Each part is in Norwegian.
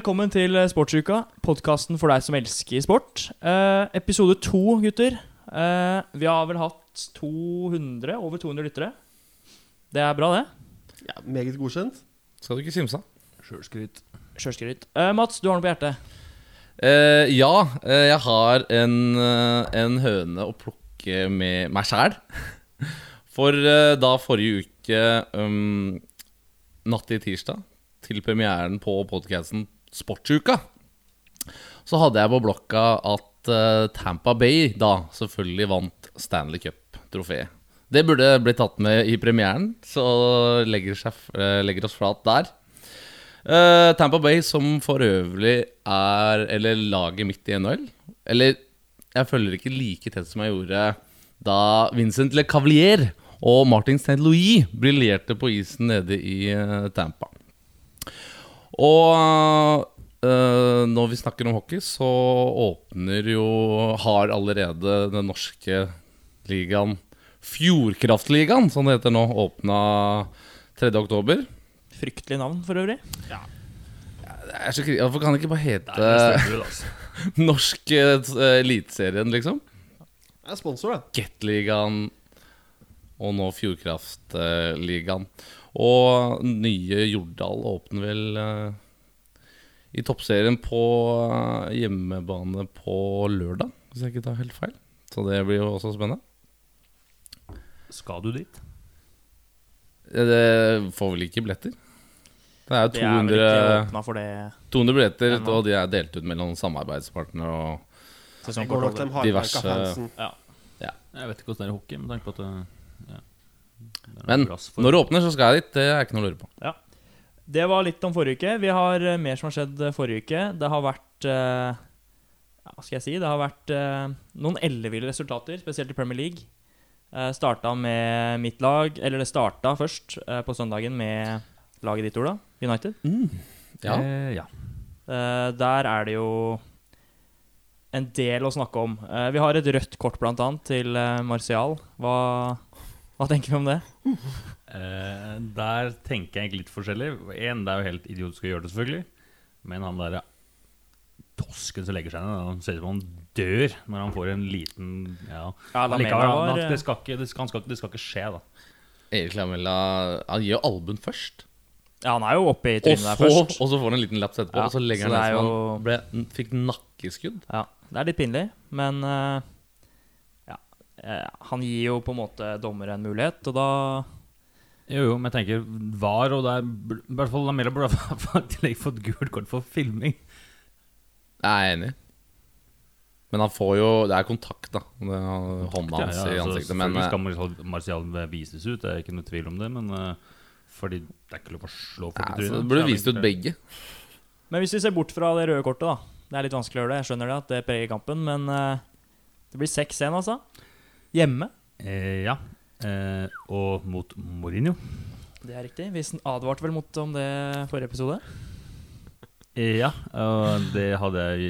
velkommen til Sportsuka, podkasten for deg som elsker sport. Eh, episode to, gutter. Eh, vi har vel hatt 200, over 200 lyttere. Det er bra, det. Ja, Meget godkjent. Skal du ikke simse? Sjølskryt. Sjølskryt. Eh, Mats, du har noe på hjertet? Eh, ja, eh, jeg har en, eh, en høne å plukke med meg sjæl. For eh, da forrige uke, um, natt til tirsdag, til premieren på podkasten Sportsuka, så hadde jeg på blokka at eh, Tampa Bay da selvfølgelig vant Stanley Cup-trofeet. Det burde blitt tatt med i premieren, så legger, seg, eh, legger oss flat der. Uh, Tampa Bay, som for øvrig er Eller laget mitt i NHL. Eller jeg følger ikke like tett som jeg gjorde da Vincent Le Cavalier og Martin St. Louis briljerte på isen nede i Tampa. Og Uh, når vi snakker om hockey, så åpner jo Har allerede den norske ligaen Fjordkraftligaen, som det heter nå, åpna 3. oktober. Fryktelig navn, for øvrig. Det er så kri- Hvorfor kan det ikke bare hete Det altså. Norsk eh, Eliteserien, liksom? Jeg er sponsor, da. Gateligaen og nå Fjordkraftligaen. Og nye Jordal åpner vel eh, i toppserien på eh, hjemmebane på lørdag, hvis jeg ikke tar helt feil. Så det blir jo også spennende. Skal du dit? Eh, Det får vel ikke billetter? Det er jo Det er 200, åpna for det 200 billetter, Ennå. og de er delt ut mellom samarbeidspartnere og Diverse- fansen. Jeg vet ikke hvordan det er i hockey, med tanke på at det, ja. det er noe Men når det åpner, så skal jeg dit. Det er ikke noe å lure på. Det var litt om forrige uke. Vi har eh, mer som har skjedd eh, forrige uke. Det har vært uh, Hva skal jeg si? Det har vært uh, noen elleville resultater, spesielt i Premier League. Uh, starta med mitt lag Eller det starta først uh, på søndagen med laget ditt, Ola. United. Ja. Eh, ja. Eh, der er det jo en del å snakke om. Vi har et rødt kort, blant annet, til uh, Martial. Hva, hva tenker vi om det? Eh, der tenker jeg egentlig litt forskjellig. En, det er jo helt idiotisk å gjøre det, selvfølgelig. Men han derre tosken som legger seg ned, han ser ut som han dør når han får en liten Ja, Ja, Likevel, han- var, han- det, skal ikke, det, skal, skal, det skal ikke skje, da. Erik Lamella Han gir jo albuen først. Ja, han er jo oppe i trynet der først. og så får han en liten laps etterpå, Ja, og så legger så han ned som jo- han ble, fikk nakkeskudd. Ja, det er litt pinlig, men eh, han gir jo på en måte dommer en mulighet, og da Jo, jo, men jeg tenker VAR, og det er I hvert fall Lamela burde ha faktisk fått gult kort for filming. Jeg er enig. Men han får jo Det er kontakt, da. Det er hånda hans ja, i altså, ansiktet. Men selvfølgelig eh, skal Martial, vises ut, det er ikke noe tvil om det, men eh, fordi det er ikke lov å slå folk i trynet. det burde vist ut begge. Men hvis vi ser bort fra det røde kortet, da. Det er litt vanskelig å gjøre det, jeg skjønner det, at det preger kampen, men eh, det blir 6-1, altså. Hjemme. Eh, ja. Eh, og mot Mourinho. Det er riktig. Vi advarte vel mot om det forrige episode. Eh, ja, og det hadde jeg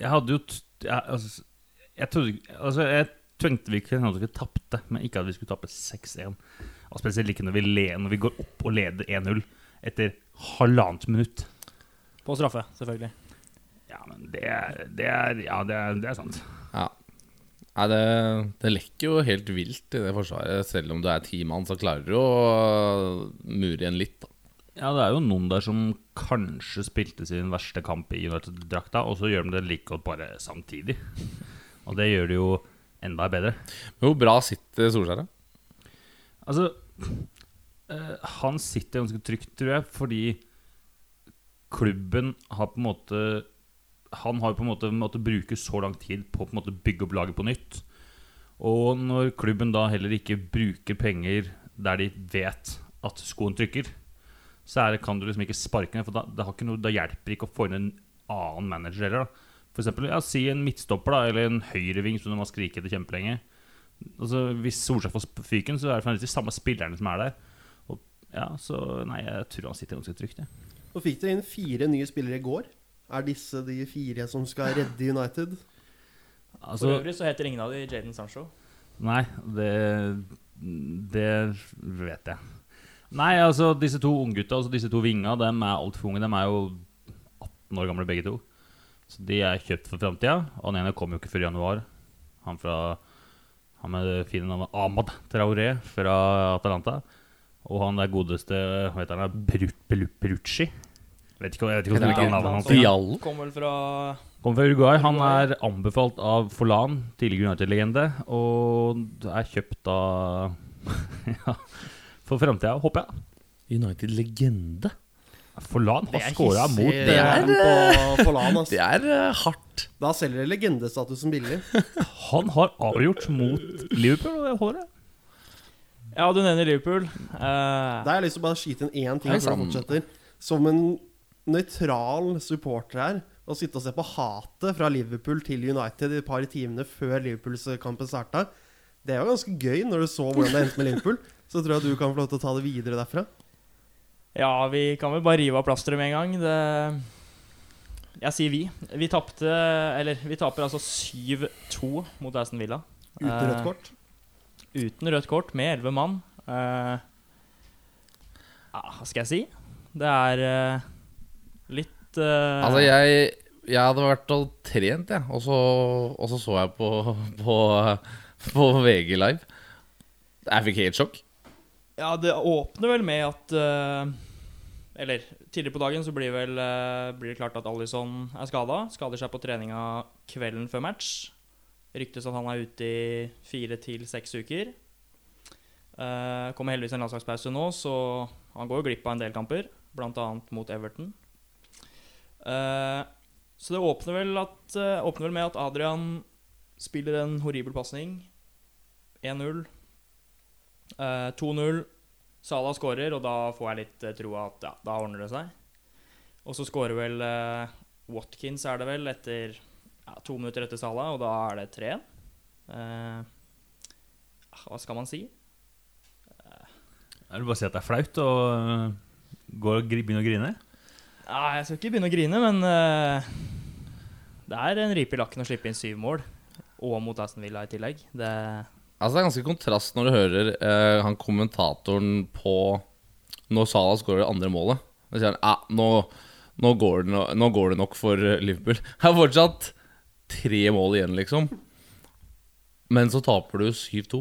Jeg hadde jo t jeg, altså, jeg trodde Altså, jeg tenkte vi kunne at vi tapte, men ikke at vi skulle tape 6-1. Og spesielt ikke når vi, le, når vi går opp og leder 1-0 etter halvannet minutt. På straffe, selvfølgelig. Ja, men det er, det er Ja, det er, det er sant. Ja. Nei, det, det lekker jo helt vilt i det forsvaret. Selv om du er ti mann, så klarer du å mure igjen litt. Da. Ja, det er jo noen der som kanskje spilte sin verste kamp i United-drakta, og så gjør de det like godt bare samtidig. Og det gjør det jo enda bedre. Men hvor bra sitter Solskjær? da? Altså eh, Han sitter ganske trygt, tror jeg, fordi klubben har på en måte Han har på en måte måttet bruke så lang tid på å bygge opp laget på nytt. Og når klubben da heller ikke bruker penger der de vet at skoen trykker, så det, kan du liksom ikke sparke ned. For da, det noe, da hjelper ikke å få inn en annen manager heller. For eksempel, ja, Si en midtstopper da eller en høyreving som de har skriket etter kjempelenge. Altså, hvis Solskjær får fyken, så er det faktisk de samme spillerne som er der. Og, ja, så nei, jeg tror han sitter ganske trygt. Ja. Og fikk dere inn fire nye spillere i går. Er disse de fire som skal redde United? For Altså, øvrig så heter ingen av de Jaden Sancho. nei, det Det vet jeg. Nei, altså disse to unggutta, altså disse to vinga, dem er altfor unge. De er jo 18 år gamle begge to. Så de er kjøpt for framtida. Og den ene kom jo ikke før i januar. Han fra Han med det fine navnet Ahmad Traoré fra Atalanta. Og han der godeste Hva heter han? Belucci? Vet ikke, jeg vet ikke hvordan du uttaler navnet hans. Diallo. Kommer vel fra Kommer fra Uruguay. Han er anbefalt av Forlan, tidligere United-legende, og er kjøpt av ja, for framtida, håper jeg. United-legende. Forlan har scora mot Det er, på Forlan, altså. Det er eh, hardt. Da selger de legendestatusen billig. Han har avgjort mot Liverpool, og jeg holder det. Ja, du nevner Liverpool. Uh, da har jeg lyst til å bare skyte inn én ting før du fortsetter. Som en nøytral supporter her, å sitte og se på hatet fra Liverpool til United i et par timene før Liverpools-kampen starta, det er jo ganske gøy når du så hvordan det endte med Liverpool. Så tror jeg du kan få lov til å ta det videre derfra. ja, vi kan vel bare rive av plasteret med en gang. Det Jeg sier vi. Vi tapte Eller, vi taper altså 7-2 mot Aston Villa. Uten Eh, rødt kort. Uten rødt kort, med elleve mann. Eh, ja, hva skal jeg si? Det er eh, litt uh... Altså, jeg, jeg hadde vært og trent, jeg. Og så, og så så jeg på, på, på VG Live. Jeg fikk helt sjokk. Ja, det åpner vel med at uh, Eller tidligere på dagen så blir, vel, uh, blir det klart at Alison er skada. Skader seg på treninga kvelden før match. Ryktes at han er ute i fire til seks uker. Uh, kommer heldigvis en landslagspause nå, så han går jo glipp av en del kamper, bl.a. mot Everton. Eh, så det åpner vel, at, eh, åpner vel med at Adrian spiller en horribel pasning. 1-0. Uh, 2-0. Salah skårer, og da får jeg litt eh, troa at ja, da ordner det seg. Og så skårer vel Watkins, er det vel, etter ja, to minutter etter Salah, og da er det 3-1. Eh, hva skal man si? Jeg vil bare si at det er flaut å gå og gri- begynne å grine. Ja, jeg skal ikke begynne å grine, men uh, det er en ripe i lakken å slippe inn syv mål. Og mot Aston Villa i tillegg. Det, Altså, det er ganske kontrast når du hører eh, han kommentatoren på Når Salah skårer det andre målet. Da sier han ah, nå, nå, går det no, nå går det nok for eh, Liverpool. Det er fortsatt tre mål igjen, liksom. Men så taper du 7-2.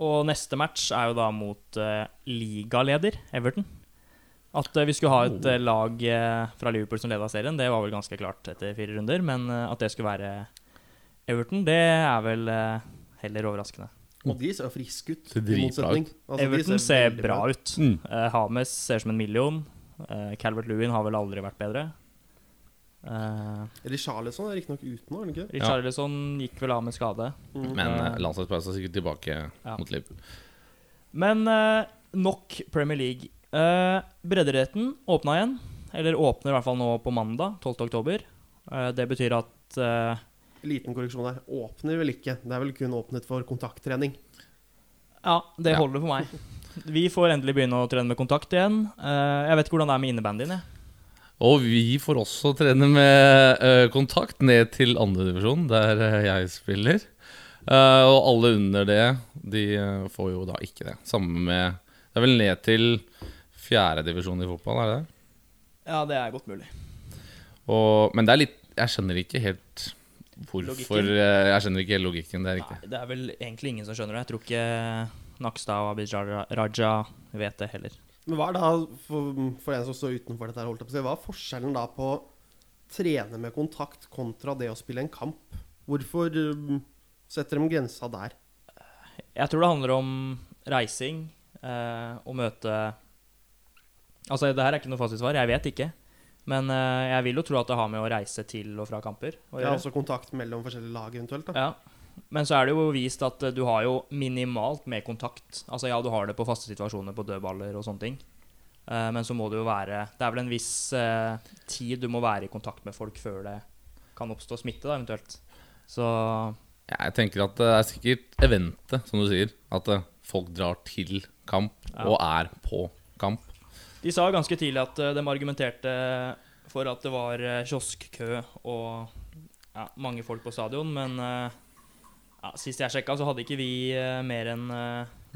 og neste match er jo da mot eh, ligaleder Everton. At eh, vi skulle ha et eh, lag eh, fra Liverpool som leda serien, det var vel ganske klart etter fire runder. Men at det skulle være Everton, det er vel heller overraskende. Og de ser friske ut. I motsetning. Altså, Everton ser bra ut. Mm. Uh, Hames ser som en million. Uh, Calvert Lewin har vel aldri vært bedre. Uh, Richarlison er riktignok ute nå, er han ikke? Richarlison gikk vel av med skade. Mm. Men uh, landslagspausen er sikkert tilbake Ja. mot Liverpool. Men nok Premier League. Uh, bredderetten åpna igjen. Eller åpner i hvert fall nå på mandag, 12. oktober. Eh, det betyr at eh, Liten korreksjon der. Åpner vel ikke. Det er vel kun åpnet for kontakttrening. Ja, det Ja. holder for meg. Vi får endelig begynne å trene med kontakt igjen. Eh, jeg vet ikke hvordan det er med innebandyen. Og vi får også trene med eh, kontakt ned til andredivisjon, der eh, jeg spiller. Eh, og alle under det, de eh, får jo da ikke det. Samme med Det er vel ned til fjerdedivisjon i fotball, er det det? Ja, det er godt mulig. Og, men det er litt Jeg skjønner ikke helt hvorfor Logikken? eh, Jeg skjønner ikke helt logikken. Det er Nei, det er vel egentlig ingen som skjønner det. Jeg tror ikke Nakstad og Abid Raja- vet det heller. Men hva er da, for, for en som står utenfor dette, holdt jeg på å si, hva er forskjellen da på å trene med kontakt kontra det å spille en kamp? Hvorfor um, setter de grensa der? Jeg tror det handler om reising eh, og møte Altså, det her er ikke noe fasitsvar. Jeg vet ikke. Men uh, jeg vil jo tro at det har med å reise til og fra kamper å Ja, også kontakt mellom forskjellige lag eventuelt. da. Ja. Men så er det jo vist at eh, du har jo minimalt med kontakt. Altså ja, du har det på faste situasjoner på dødballer og sånne ting. Uh, men så må det jo være Det er vel en viss uh, tid du må være i kontakt med folk før det kan oppstå smitte, da, eventuelt. Så Jeg tenker at det er sikkert eventet, som du sier. At folk drar til kamp Ja. og er på kamp. De sa ganske tidlig at eh, de argumenterte for at det var eh, kioskkø og ja, mange folk på stadion, men eh, ja, sist jeg sjekka, så hadde ikke vi mer enn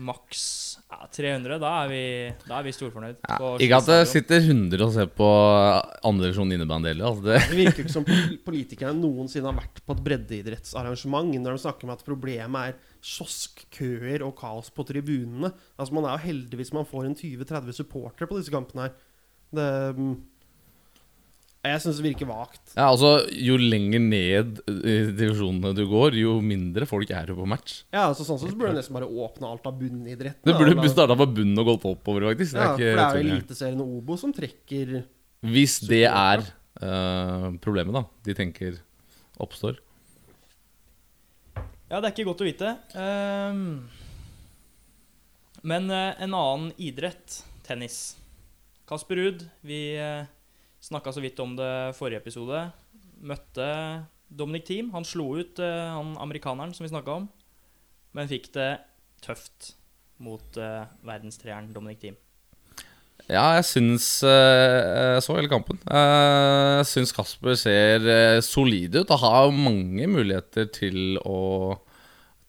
maks ja, 300, da er vi, da er vi storfornøyd. Ja, på ikke at det sitter 100 og ser på andre divisjon innebandy heller. Altså det, Det virker ikke som politikerne noensinne har vært på et breddeidrettsarrangement når de snakker om at problemet er kioskkøer og kaos på tribunene. Altså Man er jo heldig hvis man får en 20-30 supportere på disse kampene her. Det mm, Jeg syns det virker vagt. ja, altså, jo lenger ned i divisjonene du går, jo mindre folk er jo på match. Ja, altså Sånn sett så burde du nesten bare åpne alt av bunnidretten. Det burde starta på bunnen og gått oppover, faktisk. Det Ja, for det er jo. Eliteserien og Obo som trekker Hvis det er uh, problemet, da, de tenker oppstår. Ja, det er ikke godt å vite. Ehm, men eh, en annen idrett, tennis. Kasper Ruud, vi uh, snakka så vidt om det forrige episode. Møtte Dominic Thiem. Han slo ut eh, han amerikaneren som vi snakka om, men fikk det tøft mot verdenstreeren Dominic Thiem. Ja, jeg syns eh, Jeg så hele kampen. Eh, Jeg syns Kasper ser eh, solid ut og har mange muligheter til å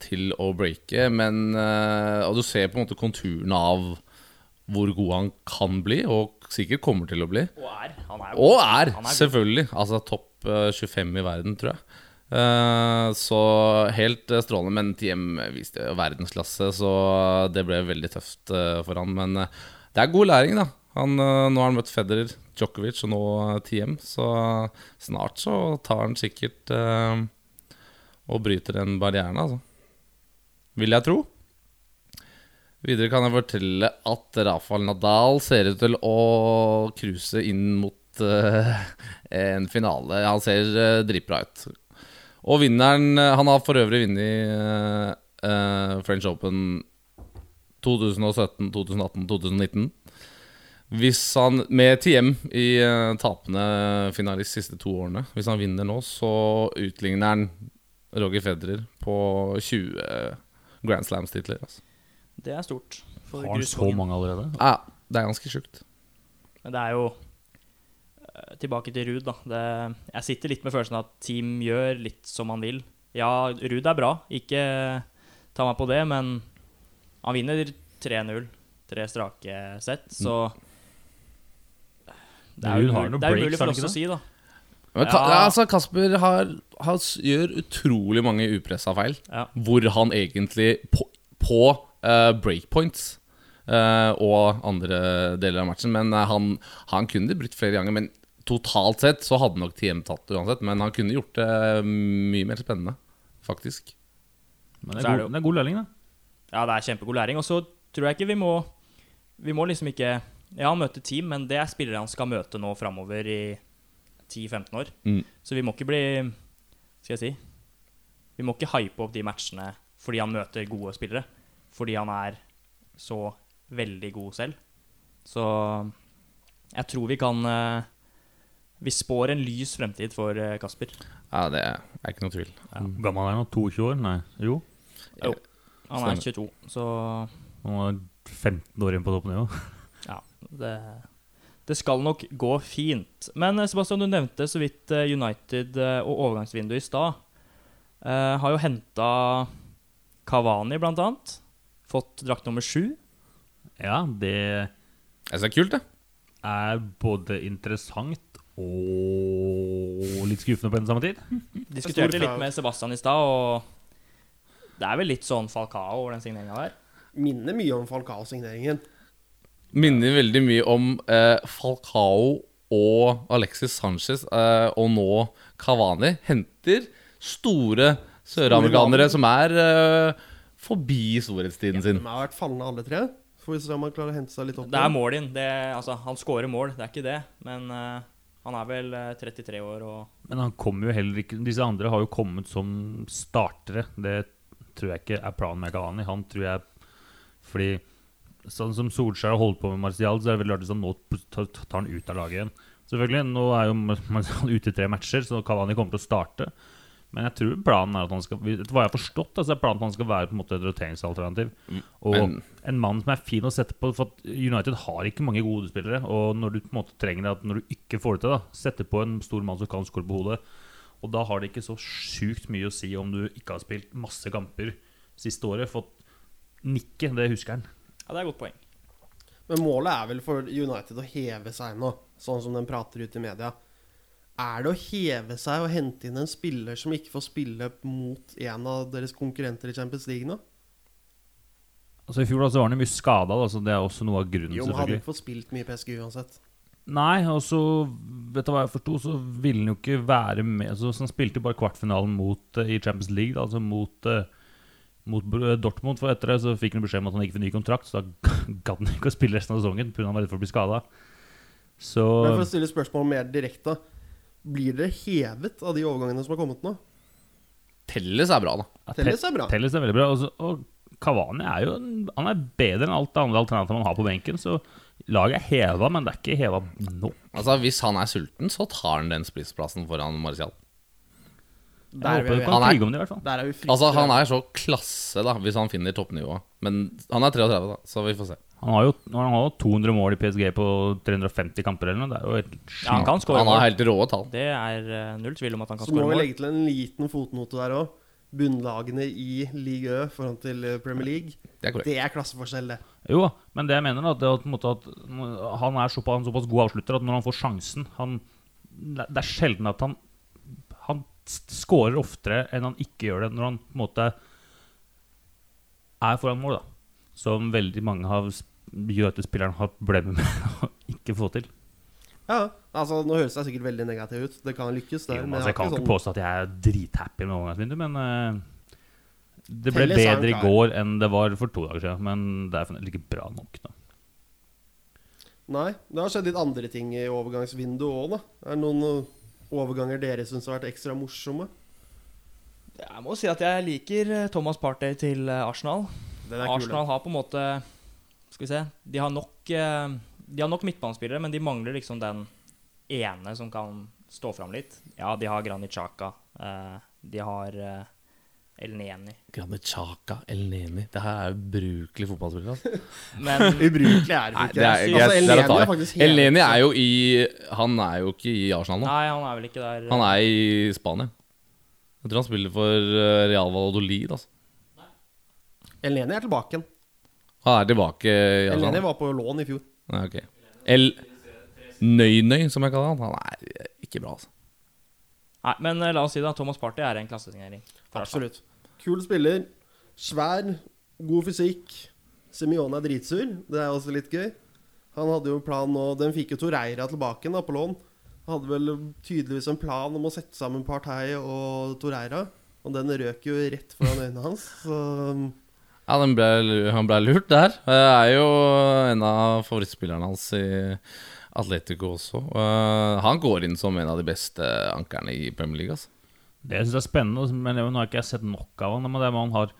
Til å breake, men Og du ser på en måte konturene av hvor god han kan bli, og sikkert kommer til å bli. Og er. Han er Og er, er selvfølgelig. Altså topp eh, 25 i verden, tror jeg. Så helt strålende. Men TM viste verdensklasse, så det ble veldig tøft for han. Men det er god læring, da. Han, eh, nå har han møtt Federer, Djokovic og nå eh, TM, så snart så tar han sikkert eh, og bryter den barrieren, altså. Vil jeg tro. Videre kan jeg fortelle at Rafael Nadal ser ut til å cruise inn mot eh, en finale. Han ser eh, dritbra ut. Og vinneren eh, Han har for øvrig vunnet French Open 2017, 2018, 2019. Hvis han Med TM i uh, tapende finalist de siste to årene. Hvis han vinner nå, så utligner han Roger Federer på 20 Grand Slams-titler. Altså. Det er stort. for Har han så mange allerede? Ja, det er ganske sjukt. Men det er jo eh, Tilbake til Ruud, da. Det, jeg sitter litt med følelsen av at Team gjør litt som han vil. Ja, Ruud er bra, ikke ta meg på det, men han vinner 3-0. Tre strake sett, så Det er jo det er umulig for oss å si, da. Men Ka Ja. altså, Kasper har, har, gjør utrolig mange upressa feil. Ja. Hvor han egentlig på, på uh, breakpoints uh, og andre deler av matchen Men uh, han, han kunne det brutt flere ganger. Men totalt sett så hadde nok TM tatt det uansett. Men han kunne gjort det mye mer spennende, faktisk. Men det er det god, jo- det er god lønning, da. Ja, det er kjempegod læring. Og så tror jeg ikke vi må Vi må liksom ikke Ja, han møter team, men det er spillere han skal møte nå framover i 10-15 år. Mm. Så vi må ikke bli Skal jeg si Vi må ikke hype opp de matchene fordi han møter gode spillere. Fordi han er så veldig god selv. Så jeg tror vi kan eh, Vi spår en lys fremtid for eh, Kasper. Ja, det er ikke noe tvil. Ja. Gammel er han? 22 år? Nei. Jo. Jo. Han er 22, så Han var 15 år igjen på toppnivå. Ja, det, det skal nok gå fint. Men eh, Sebastian, du nevnte så vidt eh, United eh, og overgangsvinduet i stad. Uh, har jo henta Kavani, blant annet. Fått drakt nummer sju. Ja, det Det er kult, det. er både interessant og litt skuffende på en samme tid. Diskuterte litt med Sebastian i stad, og det er vel litt sånn Falcao over den signeringa der. Minner mye om Falcao-signeringen. Minner veldig mye om eh, Falcao og Alexis Sanchez, eh, og nå Kavani. Henter store søramerikanere som er eh, forbi storhetstiden sin. De har vært fallende alle tre. Får vi se om han klarer å hente seg litt opp. Det er mål inn. Det, altså, han scorer mål, det er ikke det. Men eh, han er vel eh, 33 år og Men han kommer jo heller ikke Disse andre har jo kommet som startere. Det tror jeg ikke er planen med Kavani. Han tror jeg Fordi sånn som Solskjær har holdt på med Martial, så er det veldig rart han nå tar han ut av laget igjen. Selvfølgelig, Nå er jo Martial ute i tre matcher, så Kavani kommer til å starte. Men jeg tror planen er at han skal hva jeg har forstått, altså er planen at han skal være på en måte et roteringsalternativ. Og men- en mann som er fin å sette på For at United har ikke mange gode spillere. Og når du på en måte trenger det at når du ikke får det til, da sette på en stor mann som kan skåre på hodet. Og da har det ikke så sjukt mye å si om du ikke har spilt masse kamper siste året. For nikke, det husker han. Ja, det er et godt poeng. Men målet er vel for United å heve seg nå, sånn som den prater ut i media. Er det å heve seg og hente inn en spiller som ikke får spille mot en av deres konkurrenter i Champions League nå? Altså I fjor da, så var han jo mye skada, så det er også noe av grunnen. Jo, men hadde ikke fått spilt mye PSG uansett. Nei, og så Vet du hva jeg forsto, så ville han jo ikke være med så Han spilte jo bare kvartfinalen mot, eh, i Champions League, da, altså mot, eh, mot Dortmund. For etter det så fikk han beskjed om at han ikke fikk ny kontrakt, så da gadd han ikke å spille resten av sesongen pga. han var redd for å bli skada. Så Men for å stille spørsmål mer direkte, blir dere hevet av de overgangene som har kommet nå? Telles er bra, da. ja, Telles er bra. Telles er veldig bra. Og, så, og Cavani er jo Han er bedre enn alt det andre alternativet man har på benken. Så laget er heva, men det er ikke heva nå. Altså Hvis han er sulten, så tar han den spissplassen foran Martial. Jeg Der er vi, Han er- det. Der er vi Altså Han er så klasse, da hvis han finner toppnivået. Men han er 33, da, så vi får se. Han har jo han har 200 mål i PSG på 350 kamper eller noe. Det er jo helt Ja, han kan score. Han har helt rå tall. Det er eh, null tvil om at han kan Så må vi legge til en liten fotnote der òg. Bunnlagene i Ligue Ø foran til eh, Premier League. Det er korrekt. Det er klasseforskjell, det. Jo, men det jeg mener er at, på at han er såpass, såpass god avslutter at når han får sjansen han, Det er sjelden at han Han skårer oftere enn han ikke gjør det når han på en måte er foran mål, da. Som veldig mange av United-spillerne har problemer med å ikke få til. Ja, altså Nå høres jeg sikkert veldig negativ ut. Det kan lykkes, Der, Jo, men altså, jeg kan ikke sånn- påstå at jeg er drithappy med overgangsvinduet, men eh, det ble Telles bedre i går enn det var for to dager siden. Men det er fremdeles ikke bra nok. da Nei, det har skjedd litt andre ting i overgangsvinduet òg, da. Er det noen uh, overganger dere syns har vært ekstra morsomme? Jeg må si at jeg liker eh, Thomas Partey til eh, Arsenal. Arsenal har på en måte Skal vi se De har nok eh, De har nok midtbanespillere, men de mangler liksom den ene som kan stå fram litt. Ja, de har Granit Xhaka. eh, de har El Neni. Granit Xhaka, El Neni Det her er ubrukelig fotballspiller. Altså. Men Ubrukelig er det Nei, det er, altså, El, Neni er faktisk El Neni er jo i Han er jo ikke i Arsenal nå. Nei, han er vel ikke der. Han er i Spania. Jeg tror han spiller for eh, Real Valladolid. Altså. El Neni er tilbake igjen. Han er tilbake i Arsenal? El Neni var på lån i fjor. Nei, ok. El Nøy-Nøy, som jeg kaller han. Han er ikke bra, altså. Nei, men eh, la oss si det. Thomas Partey er en klassesignering. Absolutt. Kul spiller. Svær. God fysikk. Simione er dritsur. Det er også litt gøy. Han hadde jo en plan nå Den fikk jo Toreira tilbake da, på lån. Hadde vel tydeligvis en plan om å sette sammen Partey og Toreira. Og den røk jo rett foran øynene hans. Så Ja, den ble, han ble lurt der. Jeg er jo en av favorittspillerne hans i Atletico også. Eh, han går inn som en av de beste ankerne i Premier League. Altså. Det jeg er spennende, men nå har ikke jeg sett nok av han. Men det må han har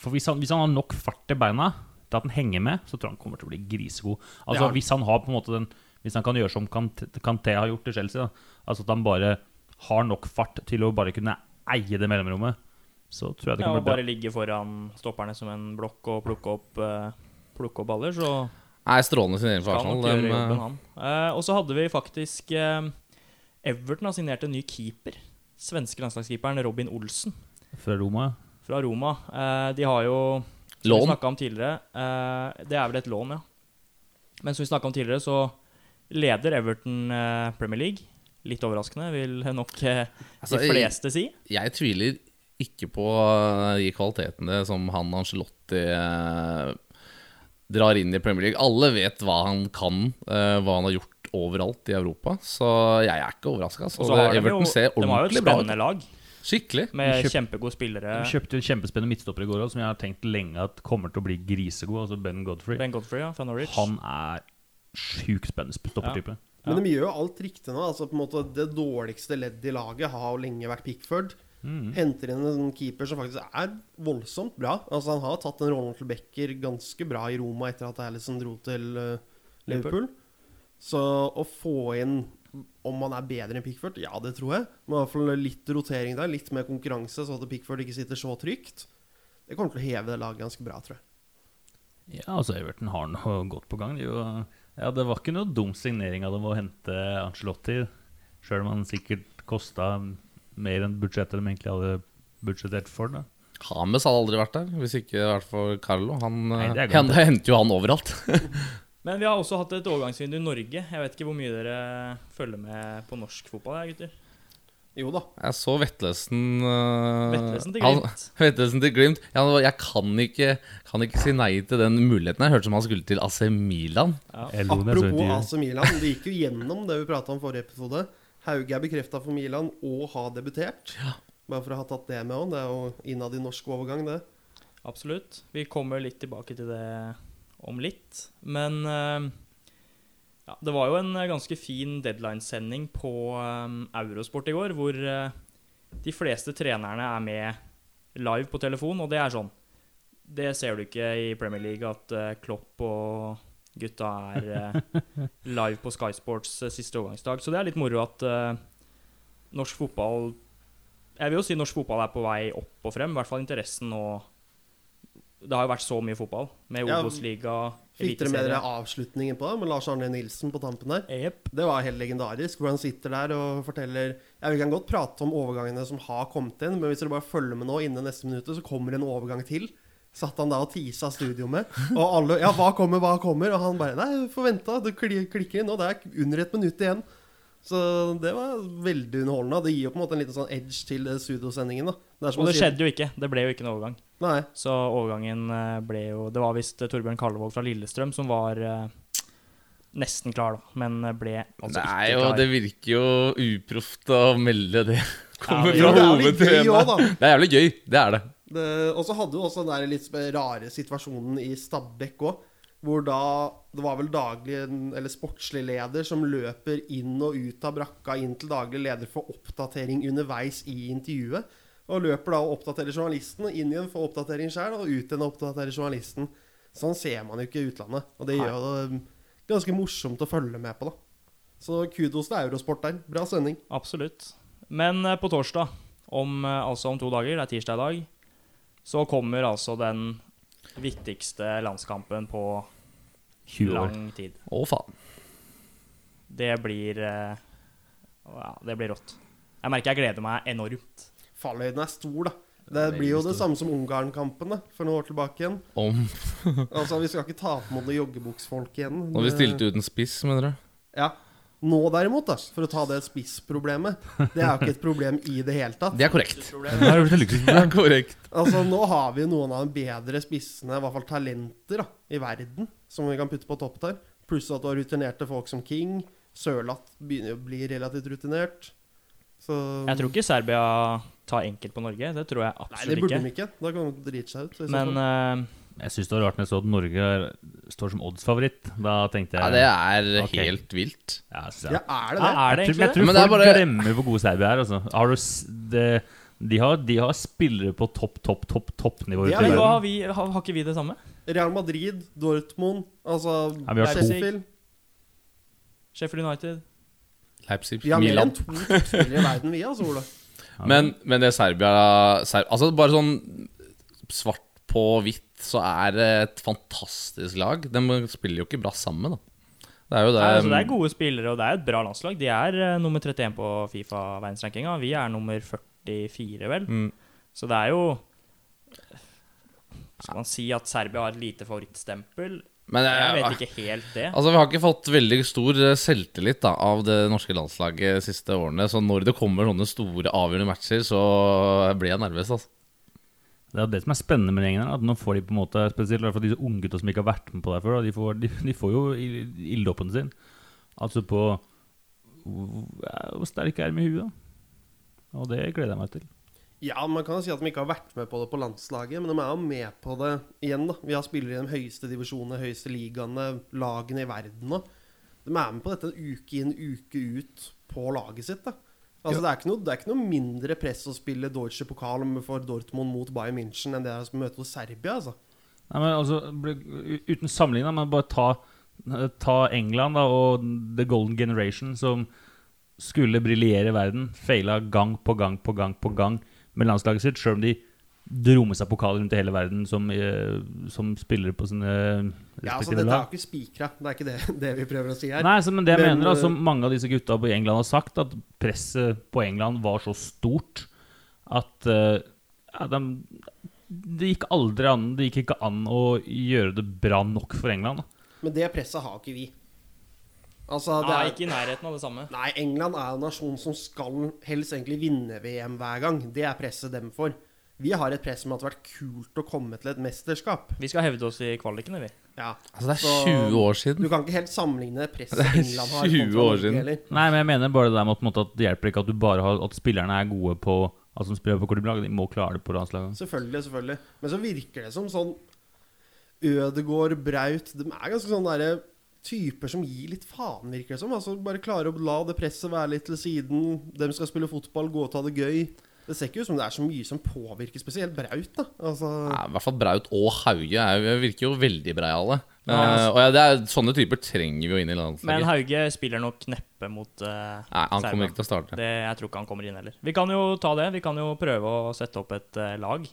For hvis han, hvis han har nok fart i beina til at han henger med, så tror jeg han kommer til å bli grisegod. Altså Ja. Hvis han har på en måte den Hvis han kan gjøre som Kanté har gjort i Chelsea, da. altså at han bare har nok fart til å bare kunne eie det mellomrommet, så tror jeg det kan ja, bli bra. bare ligge foran stopperne som en blokk og plukke opp, uh, plukke opp baller, så Nei, strålende signering for Arsenal. nok Dem, jobben, eh, han. Eh, og så hadde vi faktisk uh, Everton har signert en ny keeper. Svenske landslagskeeperen Robin Olsen Fra Roma. fra Roma. Eh, de har jo Som Lån? vi om tidligere eh, Det er vel et lån, ja. Men som vi snakka om tidligere, så leder Everton eh, Premier League. Litt overraskende, vil nok eh, Altså, de fleste si. Jeg tviler ikke på eh, de kvalitetene som han Angelotti eh, drar inn i Premier League. Alle vet hva han kan, eh, hva han har gjort overalt i Europa. Så jeg er ikke overraska. Og så har de jo, Everton ser de har jo et ordentlig bra ut. spennende lag, Skikkelig. med Kjøpt- kjempegode spillere. De kjøpte en kjempespennende midtstopper i går også, som jeg har tenkt lenge at kommer til å bli grisegod. Altså Ben Godfrey. Ben Godfrey ja, fra Norwich. Han er sjukt spennende stoppertype. Men de gjør jo alt riktig nå. Altså på en måte Det dårligste leddet i laget har jo lenge vært Pickford. Mm. Henter inn en keeper som faktisk er voldsomt bra. Altså Han har tatt den rollen til Becker ganske bra i Roma etter at Alison dro til eh, Liverpool. Så å få inn om han er bedre enn Pickford, ja, det tror jeg. Men i hvert fall litt rotering der, litt mer konkurranse, så at Pickford ikke sitter så trygt. Det kommer til å heve det laget ganske bra, tror jeg. Ja, altså Everton har noe godt på gang. Det, jo, ja, Det var ikke noe dum signering av dem å hente Angelotti, sjøl om han sikkert kosta mer enn budsjettet de egentlig hadde budsjettert for. Da. Hames hadde aldri vært der, hvis ikke hadde vært for Carlo. Han, Nei, er eh, henter jo han overalt. Men vi har også hatt et overgangsvindu i Norge. Jeg vet ikke hvor mye dere følger med på norsk fotball, jeg, gutter. Jo da. Jeg så Vetlesen uh, Vetlesen til han- Glimt. Vetlesen til Glimt. Ja, jeg kan ikke, kan ikke si nei til den muligheten. Jeg hørte som han skulle til AC Milan. Ja. Så Apropos. AC Milan, det gikk jo gjennom det vi prata om forrige episode. Hauge er bekrefta for Milan og har debutert. Bare for å ha tatt det med òg. Det er jo innad i norsk overgang, det. Absolutt. Vi kommer litt tilbake til det om litt. Men eh, ja, det var jo en eh, ganske fin deadline-sending på eh, Eurosport i går, hvor de fleste trenerne er med live på telefon, og det er sånn. Det ser du ikke i Premier League, at Klopp og gutta er live på Sky Sports siste overgangsdag. Så det er litt moro at norsk fotball Jeg vil jo si norsk fotball er på vei opp og frem, i hvert fall interessen og det har jo vært så mye fotball, med Ja, Obos-liga, Fikk dere med dere avslutningen på det, med Lars Arne Nilsen på tampen der? Yep. Det var helt legendarisk, hvor han sitter der og forteller Ja, Vi kan godt prate om overgangene som har kommet inn, men hvis dere bare følger med nå, innen neste minutt, så kommer en overgang til. Satt han da og tisa studio med. Og alle Ja, hva kommer, hva kommer? Og han bare Nei, få vente, det klikker inn nå. Det er under et minutt igjen. Så det var veldig underholdende. Det gir jo på en måte en liten sånn edge til eh, studiosendingen. da Det Og det skjedde jo ikke. Det ble jo ikke en overgang. Nei. Så overgangen eh, ble jo Det var visst eh, Torbjørn Kallevåg fra Lillestrøm som var eh, nesten klar, da, men eh, ble altså Nei, ikke og klar. det virker jo uproft å melde det. Kommer Jo, fra det er gøy òg, da. Det er jævlig gøy. Det er det. Det, og så hadde du også den der litt rare situasjonen i Stabæk òg. Hvor da Det var vel daglig eller sportslig leder som løper inn og ut av brakka inn til daglig leder for oppdatering underveis i intervjuet. Og løper da og oppdaterer journalisten, inn igjen for oppdatering sjøl, og ut igjen og oppdaterer journalisten. Sånn ser man jo ikke i utlandet. Og det gjør det ganske morsomt å følge med på, da. Så kudos til Eurosport der. Bra sending. Absolutt. Men eh, på torsdag, om, eh, altså om to dager, det er tirsdag i dag, så kommer altså den viktigste landskampen på 20 år. lang tid. Å, faen. Det blir eh, Ja, det blir rått. Jeg merker jeg gleder meg enormt. Fallhøyden er stor, da. Det blir jo det samme som Ungarn-kampen da, for noen år tilbake igjen. Om Altså, Vi skal ikke ta på mot noen joggebuksfolk igjen. Når vi stilte uten spiss, mener du? Ja. Nå derimot, da, for å ta det spissproblemet, det er jo ikke et problem i det hele tatt. Det er korrekt. Det er Det er korrekt. Altså, Nå har vi noen av de bedre spissene, i hvert fall talenter, da, i verden, som vi kan putte på topp der. Pluss at du har rutinerte folk som King. Sørlath begynner å bli relativt rutinert. Så Jeg tror ikke Serbia tar enkelt på Norge. Det tror jeg absolutt ikke. Nei, det burde de ikke. Da kan de drite seg ut. Men fall. Jeg syns det var rart når jeg så at Norge står som oddsfavoritt. Da tenkte jeg Ja, det er okay. helt vilt. Ja, jeg. ja, er det ja, er det jeg tror, jeg tror Men det er folk bare- glemmer hvor gode Serbia er. Altså. Har du s det, de, har, de har spillere på topp, topp, topp toppnivå nivå er Men har, vi, har, har ikke vi det samme? Real Madrid, Dortmund, altså Ja, vi har to. Sheffield. Sheffield United? Leipzig, Vi har mer Milan. enn to spillere i verden, vi, altså, Ola. Men, men det Serbia Ser, Altså bare sånn svart på hvitt så er det et fantastisk lag. De spiller jo ikke bra sammen, da. Det er det Nei, altså, det er gode spillere, og det er et bra landslag. De er uh, nummer 31 på Fifa-verdensrankinga. Vi er nummer 44, vel. mm, Så det er jo Skal man si at Serbia har et lite favorittstempel? Men Jeg jeg, vet ikke helt det. Altså Vi har ikke fått veldig stor eh, selvtillit da av det norske landslaget de siste årene. Så når det kommer sånne store avgjørende matcher, så blir jeg nervøs. altså Det er det som er spennende med gjengen. At nå får de på en måte Spesielt fall disse unggutta som ikke har vært med på det før. De får, de, de får jo ild- ilddåpen sin. Altså på hvor sterk er de i huet. Og det gleder jeg meg til. Ja, man kan jo si at de ikke har vært med på det på landslaget, men de er jo med på det igjen. da Vi har spillere i de høyeste divisjonene, høyeste ligaene, lagene i verden nå. De er med på dette uke inn, uke ut på laget sitt. da Altså det, er ikke noe, det er ikke noe mindre press å spille Deutsche Pokal for Dortmund mot Bayern München enn det er å møte Serbia. altså Nei, men altså, Uten sammenligning, men bare ta, ta England da, og The Golden Generation, som skulle briljere i verden. Feila gang på gang på gang på gang med landslaget sitt, sjøl om de med seg pokaler rundt i hele verden som, eh, som spiller på sine Ja, altså respektive Dette er lag. jo ikke spikra, det er ikke det, det vi prøver å si her. Nei, så, men det jeg Men, mener, altså, eh, mange av disse gutta på England har sagt, at presset på England var så stort at uh, ja, de det gikk aldri an Det gikk ikke an å gjøre det bra nok for England. da. Men det presset har ikke vi. Altså, det Nei, er ikke i nærheten av det samme. Nei, England er en nasjon som skal helst egentlig vinne VM hver gang. Det er presset dem for. Vi har et press om at det har vært kult å komme til et mesterskap. Vi skal hevde oss i kvalikene, vi. Ja. Altså, det er Så- 20 år siden. Du kan ikke helt sammenligne presset Det er England har 20 år siden. heller. Nei, men jeg mener bare det der med at, det hjelper ikke at du bare har At spillerne er gode på Altså som spiller på. De må klare det på landslaget. Selvfølgelig, selvfølgelig. Men så virker det som sånn Ødegård, Braut De er ganske sånne derre typer som gir litt faen, virker det som. Altså Bare klarer å la det presset være litt til siden. De skal spille fotball, gå og ta det gøy. Det ser ikke ut som det er så mye som påvirker spesielt Braut, da. Altså Nei, I hvert fall Braut og Hauge er, virker jo veldig breiale. Ja, Eh, og ja, det er, sånne typer trenger vi jo inn i Men. Hauge spiller nok neppe mot uh, Nei, han kommer ikke til å starte. Det, jeg tror ikke han kommer inn heller. Vi kan jo ta det. Vi kan jo prøve å sette opp et uh, lag.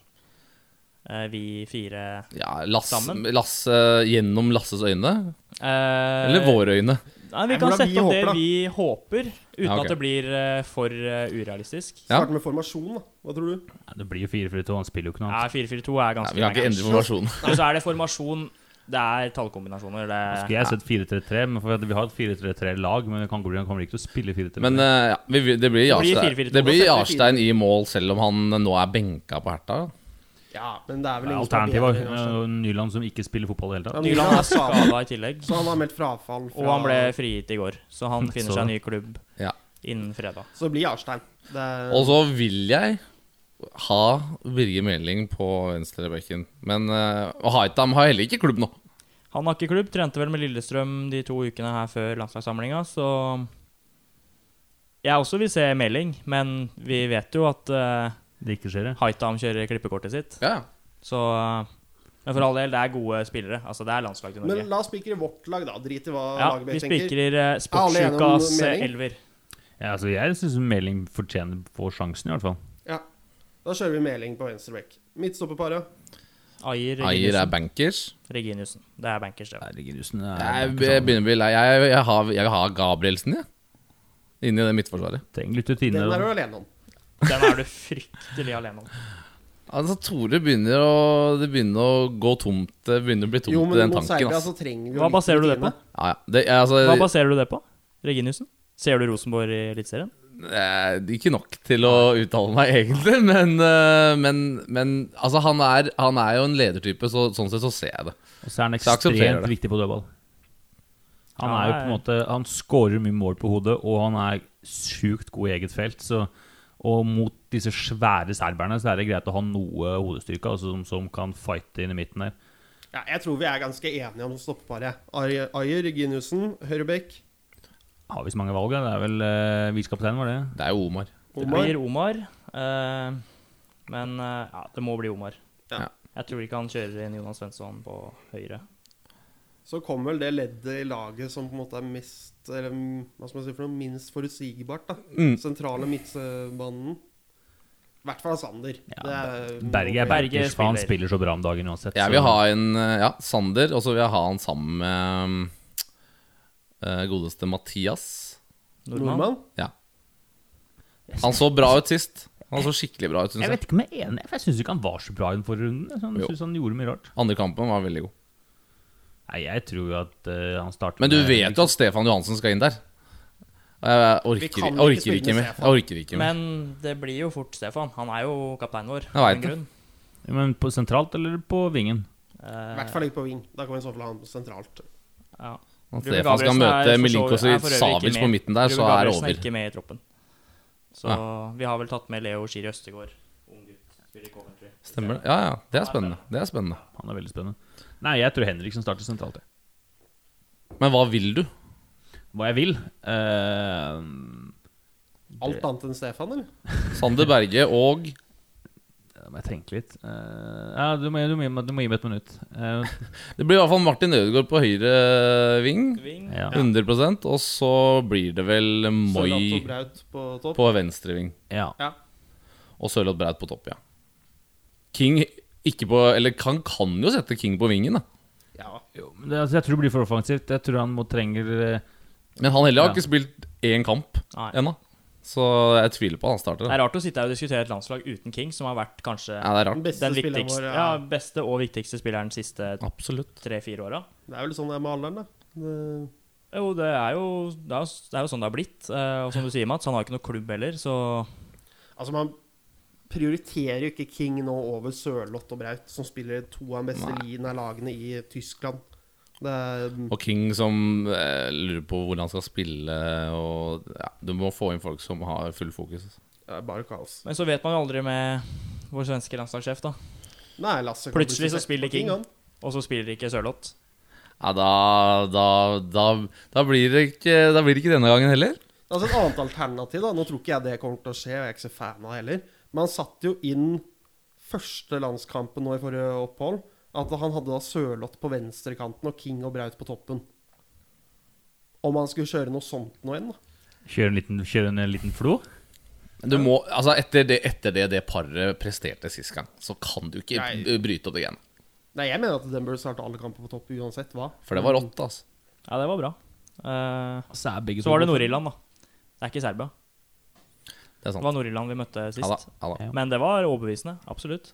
Eh, vi fire Ja, Lass, Sammen. Lasse gjennom Lasses øyne? Eh, Eller våre øyne? Nei, vi kan sette vi opp håper, det da. vi håper, uten Ja, ok. at det blir uh, for uh, urealistisk. Ja. Starte med formasjon, da. Hva tror du? Nei, det blir jo 4-4-2. Han spiller jo ikke noe Ja, annet. 4-4-2 er Nei, ganske vi kan ikke endret endre Nei, så er det formasjon Det er tallkombinasjoner. Det Skulle jeg sett 4-3-3, men for vi har et 4-3-3-lag, men kan, han kommer ikke til å spille 4-3-3. Men uh, ja, vi, det blir Det blir 4-4-2. det blir Da setter vi Jarstein i mål, selv om han nå er benka på Herta. Ja, men det er vel er er Alternativet Arsenal. var Nyland som ikke spiller fotball i det hele Ja, tatt. Nyland er skada i tillegg. Så han har meldt frafall fra Og han ble frigitt i går, så han finner Så seg en ny klubb Ja. innen fredag. Så det blir Arstein. Det Og så vil jeg ha Birger Meling på venstrebekken. Men uh, Haitam har heller ikke klubb nå. Han har ikke klubb, trente vel med Lillestrøm de to ukene her før landslagssamlinga, så Jeg også vil se melding, men vi vet jo at uh, Det ikke skjer, ja. Haitam kjører klippekortet sitt. Ja, Så eh, Men for all del, det er gode spillere. Altså, det er landslag til Norge. men la oss spikre vårt lag, da. Drit i hva ja, laget vi mitt tenker. spikrer uh, Sportsukas eh, elver. Ja, altså, jeg syns Meling fortjener å få sjansen, i hvert fall. Ja. Da kjører vi Meling på venstre back. Midtstopperparet. Ayer Ayer er bankers. Reginiussen. Det er bankers, det. Herregirusen Jeg be- begynner å bli lei. Jeg, jeg, har, jeg har Gabrielsen, jeg. Inni det midtforsvaret. Trenger litt Den er du alene om. Den er du fryktelig alene om. Altså, Tore begynner å Det begynner å gå tomt. Det begynner å bli tomt Jo, i den mot tanken. Serbia Altså. så trenger vi jo Hva litt baserer du det rutine. på? Ja, ja. Det, altså, Hva baserer du det på? Reginiussen? Ser du Rosenborg i Eliteserien? Eh, ikke nok til å uttale meg, egentlig. Men, eh, men, men altså, han, er, han er jo en ledertype, så sånn sett så ser jeg det. Og så er han Så jeg ekstremt det. viktig på dødball. Han er jo på en måte Han skårer mye mål på hodet, og han er sjukt god i eget felt. Så, og mot disse svære serberne så er det greit å ha noe hodestyrke altså, som, som kan fighte inn i midten der. Ja, jeg tror vi er ganske enige om stoppeparet. Ayer, Reginiussen, høyrebekk. Har vi så mange valg? ja? Det er vel uh, visekapteinen, var det? Det er jo Omar. Det blir Omar. Uh, men uh, ja, det må bli Omar. Ja. Jeg tror ikke han kjører inn Jonas Svensson på høyre. Så kommer vel det leddet i laget som på en måte er mest eller, mm, Hva skal man si for noe minst forutsigbart. da Mm. Sentrale midtbanen. I hvert fall Sander. Ja, Det er- Berge er Berge spiller. han spiller. så bra om dagen uansett. Jeg vil ha en eh, ja, Sander, og så vil jeg ha han sammen med uh, godeste Mathias. Nordmann. Ja. Han så bra ut sist. Han så skikkelig bra ut, syns Jeg jeg. vet ikke om jeg er enig, for jeg syns ikke han var så bra i den forrige runden. Jeg synes han gjorde mye rart. Andre kampen var veldig god. Nei, jeg tror jo at uh, han starter Men du med- vet jo at Stefan Johansen skal inn der. Jeg Vi orker, kan ikke orker spille ikke med. Jeg orker ikke mer. Men det blir jo fort Stefan. Han er jo kapteinen vår. Jeg vet en det. Men på sentralt eller på vingen? I Eh, hvert fall ikke på ving. Da kan vi i så fall ha han sentralt. ja. At Stefan skal Gabrielsen møte Milinkos er ikke Savic på midten der, Ruben så er det over. er ikke med i troppen. Så vi har vel tatt med Leo Skiri Østegård. I. Stemmer det? Ja, ja. Det er spennende. Det er spennende. Han er veldig spennende. Nei, jeg tror Henriksen starter sentralt. jeg. Men hva vil du? Hva jeg vil Uh, Alt annet enn Stefan, eller? Sander Berge og Da må jeg tenke litt. Uh, ja, du må, du, må, du må gi meg et minutt. Uh, Det blir i hvert fall Martin Ødegaard på høyre ving. Ving. ja. 100 Og så blir det vel Moi på topp. på venstre ving. ja. Og Sørloth Braut på topp, ja. King ikke på Eller han kan jo sette King på vingen, da. Ja. Jo, men det, altså, jeg tror det blir for offensivt. Jeg tror han må trenger eh, Men han heller har Ja. ikke spilt én kamp ennå. Så jeg tviler på at han starter. Det er rart å sitte her og diskutere et landslag uten King, som har vært kanskje Ja, det er rart. Den beste viktigste, vår. ja, Ja. beste og viktigste spilleren de siste tre-fire åra. Det er vel sånn det er med alderen, da. Det, Jo, det er jo, det er, jo- det er jo sånn det har blitt. Eh, og som du sier, Mats, han har ikke noe klubb heller, så altså, man prioriterer jo ikke King nå over Sørloth og Braut, som spiller to av de beste Nei. liene av lagene i Tyskland. Det er Og King som eh, lurer på hvordan han skal spille. Og ja, Du må få inn folk som har full fokus. det er bare kaos. Men så vet man jo aldri med vår svenske landslagssjef, da. Nei, Lasse Plutselig så spiller King, King. Og så spiller ikke Sørloth. Ja, da, da, da, da, blir det ikke, da blir det ikke denne gangen heller. Altså Et annet alternativ, da nå tror ikke jeg det kommer til å skje, og jeg er ikke så fan av det heller, men han satte jo inn første landskampen nå i forrige opphold. At han hadde da Sørloth på venstrekanten og King og Braut på toppen. Om han skulle kjøre noe sånt nå igjen, da. Kjøre en liten, kjøre en liten flo? Du må, altså etter det, etter det det paret presterte sist gang, så kan du ikke Nei. bryte opp det igjen. Nei, jeg mener at den burde starte alle kamper på topp uansett hva. For det var rått, altså. Ja, det var bra. Uh, Så er begge så var det Nord-Irland, da. Det er ikke Serbia. Det er Det var Nord-Irland vi møtte Ja da, sist. ja da. Men det var overbevisende. Absolutt.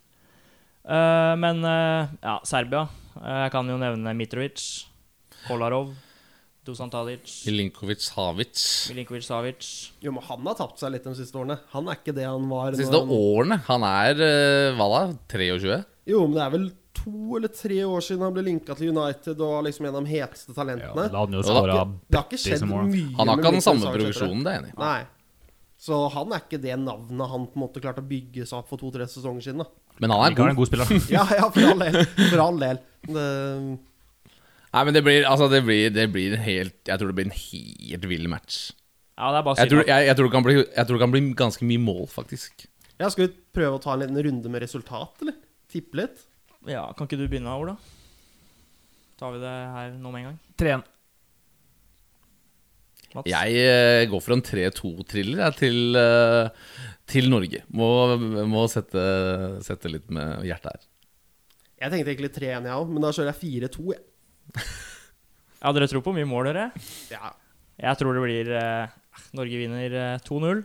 Uh, men uh, ja, Serbia. Uh, jeg kan jo nevne Mitrovic, Kolarov, Dusan Tadic, Milinkovic Savic. Milinkovic Savic. Jo, men han har tapt seg litt de siste årene. Han er ikke det han var. De siste han- årene. Han er hva da? 23? Jo, men det er vel to eller tre år siden han ble linka til United og var liksom en av de heteste Ja, talentene. da hadde han jo Ja, skåra det har ikke skjedd mye Han har ikke den samme progresjonen, det er jeg enig i. Så han er ikke det navnet han på en måte klarte å bygge seg opp for to-tre sesonger siden. da Men han er Ikke en god. god spiller. Ja, ja, for all del. For all del. Det, Nei, men det blir, altså, det blir, det blir en helt Jeg tror det blir en helt vill match. Ja, det er bare Jeg synd tror, jeg, jeg, tror det kan bli, jeg tror det kan bli ganske mye mål, faktisk. ja, skal vi prøve å ta en liten runde med resultat, eller? Tippe litt? Ja, Kan ikke du begynne, Ola? Tar vi det her nå med en gang? 3-1. Mats? Jeg eh, går for en 3-2-thriller jeg, til, eh, til Norge. Må, må sette, sette litt med hjertet her. Jeg tenkte egentlig 3-1, jeg òg, men da kjører jeg 4-2. jeg. Ja, dere tror på mye mål, dere? Ja. Jeg tror det blir eh, Norge vinner eh, 2-0.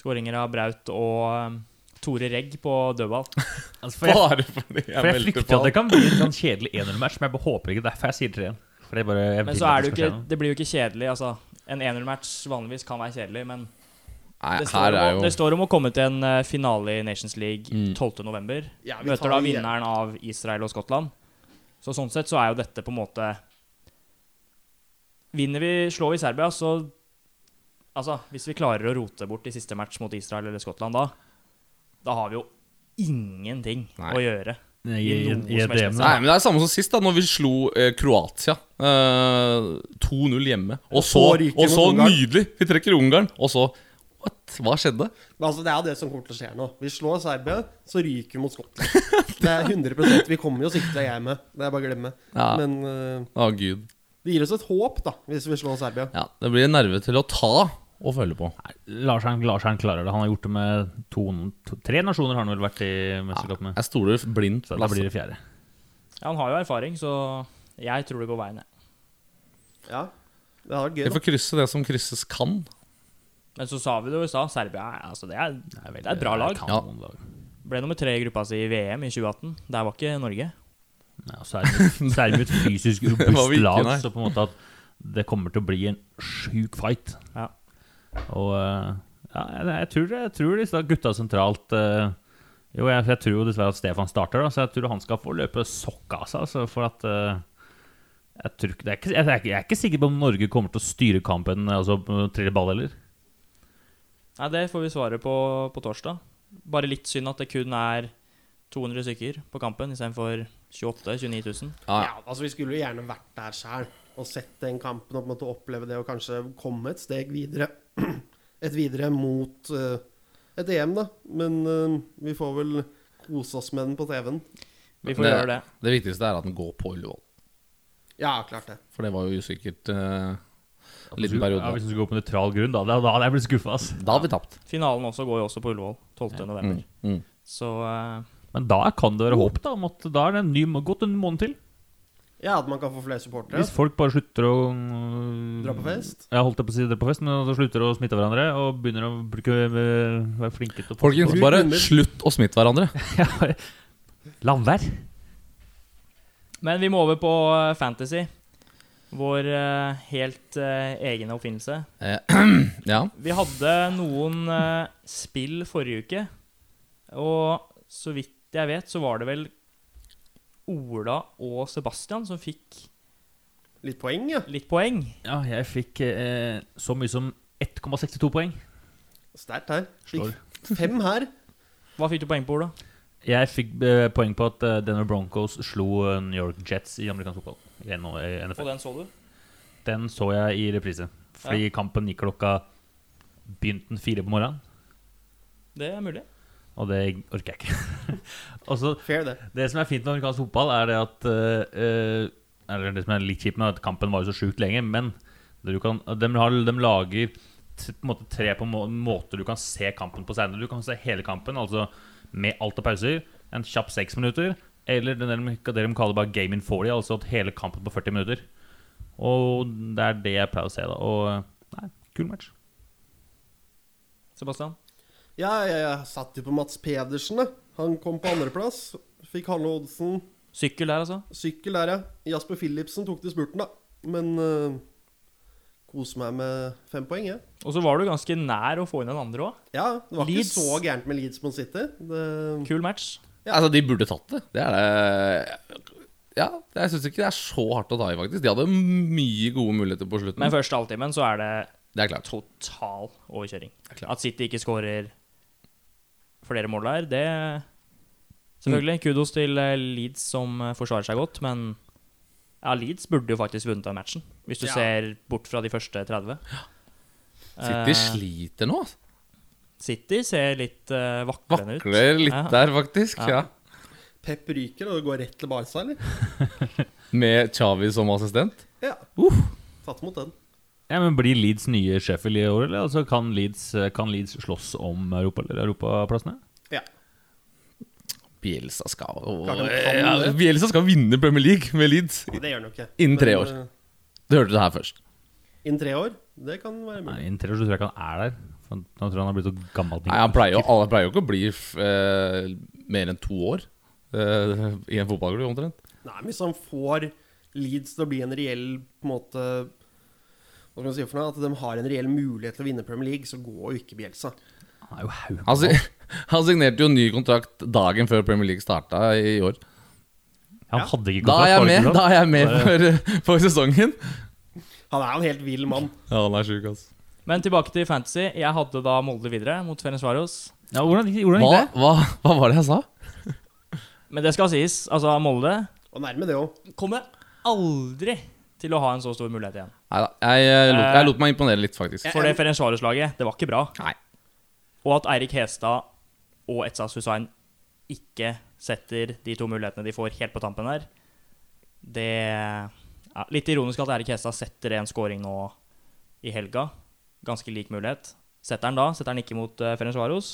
Skåringer av Braut og Tore Regg på dødball. Altså, for jeg, Bare fordi jeg for jeg frykter at det kan bli en sånn kjedelig 1-0-match, men jeg håper ikke derfor jeg sier 3-1. For det er bare, Men så er det jo ikke. Det blir jo ikke kjedelig. Altså, en 1-0-match vanligvis kan være kjedelig, men Nei, det står, om, er jo det står om å komme til en eh, finale i Nations League Mm. 12.11. Ja, Møter da vinneren av Israel og Skottland. Så sånn sett så er jo dette på en måte Vinner vi, slår vi Serbia, så Altså, hvis vi klarer å rote bort i siste match mot Israel eller Skottland da, da har vi jo ingenting Nei. å gjøre. I, i, i noe i som helst DM, Nei, men Det er samme som sist, da Når vi slo eh, Kroatia. Eh, 2-0 hjemme. Og så, og så nydelig! Vi trekker Ungarn, og så What? Hva skjedde? Men altså, Det er det som kommer til å skje nå. Vi slår Serbia, så ryker vi mot Skottland. Det er 100% Vi kommer jo sikkert til å hjemme. Det er bare å glemme. Ja. Men eh, Å, gud. det gir oss et håp, da, hvis vi slår Serbia. Ja, det blir en nerve til å ta og følge på. Larsen, Larsen klarer det. Han har gjort det med to, to Tre nasjoner har han vel vært i mesterskap med. Jeg stoler blindt på da blir Lasse. det fjerde. Ja, han har jo erfaring, så jeg tror det går veien, jeg. Ja, det hadde vært gøy. Vi får krysse det som krysses kan. Men så sa vi det jo i stad, Serbia altså det, er, Det er, det er et bra lag. Ja. Ble nummer tre i gruppa si i VM i 2018. Der var ikke Norge. Ja, så er det så er et fysisk robust lag, så på en måte at det kommer til å bli en sjuk fight. Ja. Og eh, ja, jeg, jeg, tror, jeg tror disse gutta sentralt eh, Jo, jeg, jeg tror jo dessverre at Stefan starter, da, så jeg tror han skal få løpe sokka av seg. Altså, for at eh, jeg, tror, det er ikke, jeg, er ikke, jeg er ikke sikker på om Norge kommer til å styre kampen, altså trille ball heller. Nei, det får vi svare på på torsdag. Bare litt synd at det kun er 200 stykker på kampen istedenfor 28 000-29 000. Ja, Ja, altså Vi skulle jo gjerne vært der sjøl og sett den kampen og på en måte oppleve det og kanskje komme et steg videre. Et videre mot eh, et EM, da. Men eh, vi får vel kose oss med den på TV-en. Vi får Det- gjøre det. Det viktigste er at den går på Ullevål. Ja, klart det. For det var jo usikkert uh, en liten periode. Ja, hvis du skulle gå på nøytral grunn, da, da, da hadde jeg blitt skuffa. Da har vi tapt. Finalen også går jo også på Ullevål 12. november. Mm. Mm. Så uh, Men da kan det være håp, da. Om at da er det en ny, gått en måned til. Ja, at man kan få flere supportere. Hvis folk bare slutter å Dra på fest. Ja, holdt på å si dra på fest, men så slutter å smitte hverandre og begynner å bruke, være flinke til å Folkens, bare slutt å smitte hverandre. Ja, La være. Men vi må over på eh, Fantasy. Vår uh, helt uh, egne oppfinnelse. Ja. Vi hadde noen uh, spill forrige uke, og så vidt jeg vet, så var det vel Ola og Sebastian som fikk Litt poeng, ja. litt poeng. Ja, jeg fikk eh, så mye som 1,62 poeng. Sterkt her. Slår. Fem her. Hva fikk du poeng på, Ola? Jeg fikk eh, poeng på at eh, Denver Broncos slo eh, New York Jets i amerikansk fotball. I N- Og den så du? Den så jeg i reprise. Fordi kampen gikk klokka Begynte den fire på morgenen. Det er mulig. Og det orker jeg ikke. og så Fair, det. Det som er fint med amerikansk fotball, er det at eh, eh, Eller det som er litt kjipt med at kampen var jo så sjukt lenge, men du kan, de, har, de lager på en måte tre på må måter du kan se kampen på senere. Du kan se hele kampen, altså med alt av pauser. En kjapp seks minutter. Eller det de, det de kaller bare game in 40, altså at hele kampen på 40 minutter. Og det er det jeg pleier å se, da. Og eh, nei, kul match. Sebastian? Ja, jeg, jeg satt jo på Mats Pedersen, da. Han kom på andreplass. Fikk halve oddsen. Sykkel der, altså? Sykkel der, ja. Jasper Philipsen tok til spurten, da. Men uh, koser meg med fem poeng, jeg. Og så var du ganske nær å få inn en andre òg. Ja, det var Leeds. ikke så gærent med Leeds Mon City. Det, Kul match. Altså, de burde tatt det. Det er det Ja, jeg syns ikke det er så hardt å ta i, faktisk. De hadde mye gode muligheter på slutten. Men første halvtimen så er det det er klart. total overkjøring. er klart. At City ikke skårer flere mål der, det Selvfølgelig. Kudos til eh, Leeds som eh, forsvarer seg godt, men ja, Leeds burde jo faktisk vunnet den matchen, hvis du Ja. ser bort fra de første 30. City uh, sliter nå. altså. City ser litt uh, vaklende ut. Vakler litt Ja. der, faktisk. Ja. Ja. Pep ryker, og det går rett til Barca, eller? Med Chavi som assistent. Ja. Tatt imot den. Ja, men Blir Leeds nye Sheffield i år, eller? Altså, kan, Leeds, kan Leeds slåss om Europa, eller europaplassene? Ja. Bielsa skal ja. Bielsa skal vinne Premier League med Leeds Det gjør han ikke. Innen tre år. eh, Du hørte det her først. Innen tre år? Det kan være Nei. Innen tre år så tror jeg ikke han er der. For Nå tror jeg han har blitt så gammel. Nei, Han pleier jo, alle pleier jo ikke å bli f- eh, mer enn to år eh, i en fotballklubb, omtrent. Nei, men hvis han får Leeds til å bli en reell på en måte Hva skal man si for noe? At de har en reell mulighet til å vinne Premier League, så går jo ikke Bjelsa. Han er jo. Han, si- han signerte jo ny kontrakt dagen før Premier League starta i år. Han hadde ikke Da er jeg med, da er jeg med for, for sesongen. Han er jo en helt vill mann. Ja, han er sjuk, altså. Men tilbake til Fantasy. Jeg hadde da Molde videre mot Ferencvaros. Ja, hvordan, hvordan Hva, gikk det? hva, hva var det jeg sa? Men det skal sies, altså Molde Og nærme det òg. kommer aldri til å ha en så stor mulighet igjen. Nei da, jeg, jeg, lot, jeg lot meg imponere litt, faktisk. For det Ferencvaros-laget, det var ikke bra. Nei. Og at Eirik Hestad og Etzas Hussain ikke setter de to mulighetene de får helt på tampen her, det ja, Litt ironisk at Eirik Hestad setter en scoring nå i helga. Ganske lik mulighet. Setter han da, setter han ikke mot uh, Ferencvaros.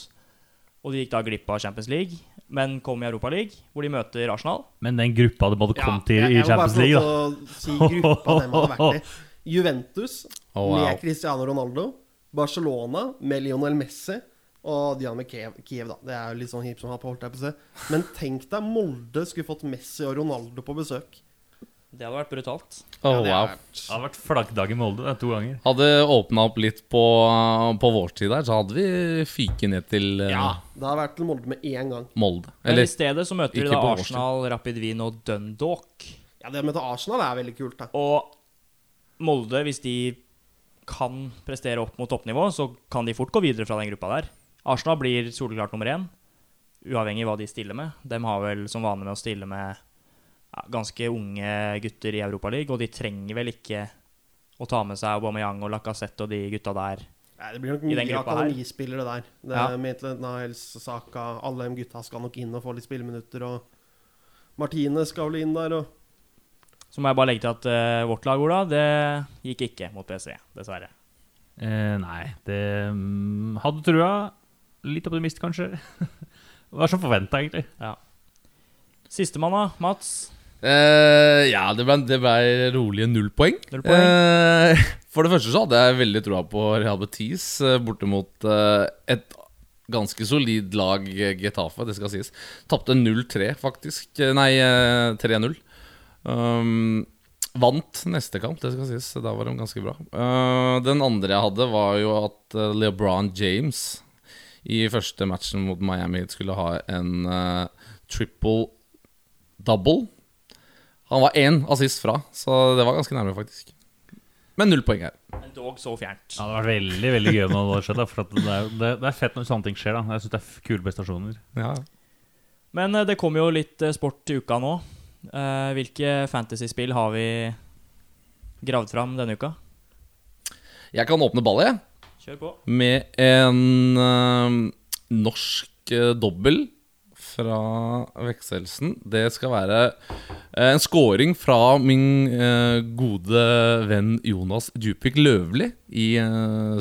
Og de gikk da glipp av Champions League, men kom i Europa League, hvor de møter Arsenal. Men den gruppa de hadde kommet til jeg, i jeg må bare Champions få League, da. lov til å si gruppa dem hadde vært i. Juventus oh, wow. med Cristiano Ronaldo. Barcelona med Lionel Messi. Og Diana Kiev, Kiev, da. Det er jo litt sånn hipp som happ, holdt jeg på å. Men tenk deg Molde skulle fått Messi og Ronaldo på besøk. Det hadde vært brutalt. Oh, Ja, det wow. vært... Det hadde vært flaggdag i Molde det to ganger. Hadde åpna opp litt på, på vår tid der, så hadde vi fyket ned til uh... Ja, det hadde vært til Molde med én gang. Molde. Men Eller i stedet så møter vi da på. Arsenal, Rapid Wien og Dundalk. Ja, det å møte Arsenal er veldig kult, da. Og Molde, hvis de kan prestere opp mot toppnivå, så kan de fort gå videre fra den gruppa der. Arsenal blir soleklart nummer én, uavhengig av hva de stiller med. De har vel som vane med å stille med ja, ganske unge gutter i Europaligaen, og de trenger vel ikke å ta med seg Aubameyang og Lacassette og de gutta der. Nei, det blir nok mye akademispillere der. Det Ja. er Maitland Niles, Saka Alle de gutta skal nok inn og få litt spilleminutter. Og Martine skal vel inn der. Og Så må jeg bare legge til at uh, vårt lag, Ola, det gikk ikke mot PSV, dessverre. Eh, nei, det um, hadde trua. Litt optimist, kanskje. Det var som forventa, egentlig. Ja. Sistemann, da. Mats. Uh, ja, det ble, det ble rolige null poeng. Null poeng. Uh, for det første så hadde jeg veldig troa på Real Betis uh, borte mot et ganske solid lag, Getafe, det skal sies. Tapte 0-3, faktisk. Nei, eh, 3-0. Um, vant neste kamp, det skal sies. Da var de ganske bra. Uh, den andre jeg hadde, var jo at eh, LeBron James i første matchen mot Miami skulle ha en uh, triple double. Han var én assist fra, så det var ganske nærme, faktisk. Men null poeng her. Dog så fjernt. Ja, det har vært veldig veldig gøy når det har skjedd. For at det, er, det, det er fett når sånne ting skjer. da Jeg synes det er kule prestasjoner. Ja. Men eh, det kommer jo litt eh, sport i uka nå. Eh, hvilke fantasyspill har vi gravd fram denne uka? Jeg kan åpne ballet, jeg. Kjør på. Med en uh, norsk uh, dobbel fra Vekselsen. Det skal være uh, en scoring fra min gode venn Jonas Djupvik Løvli i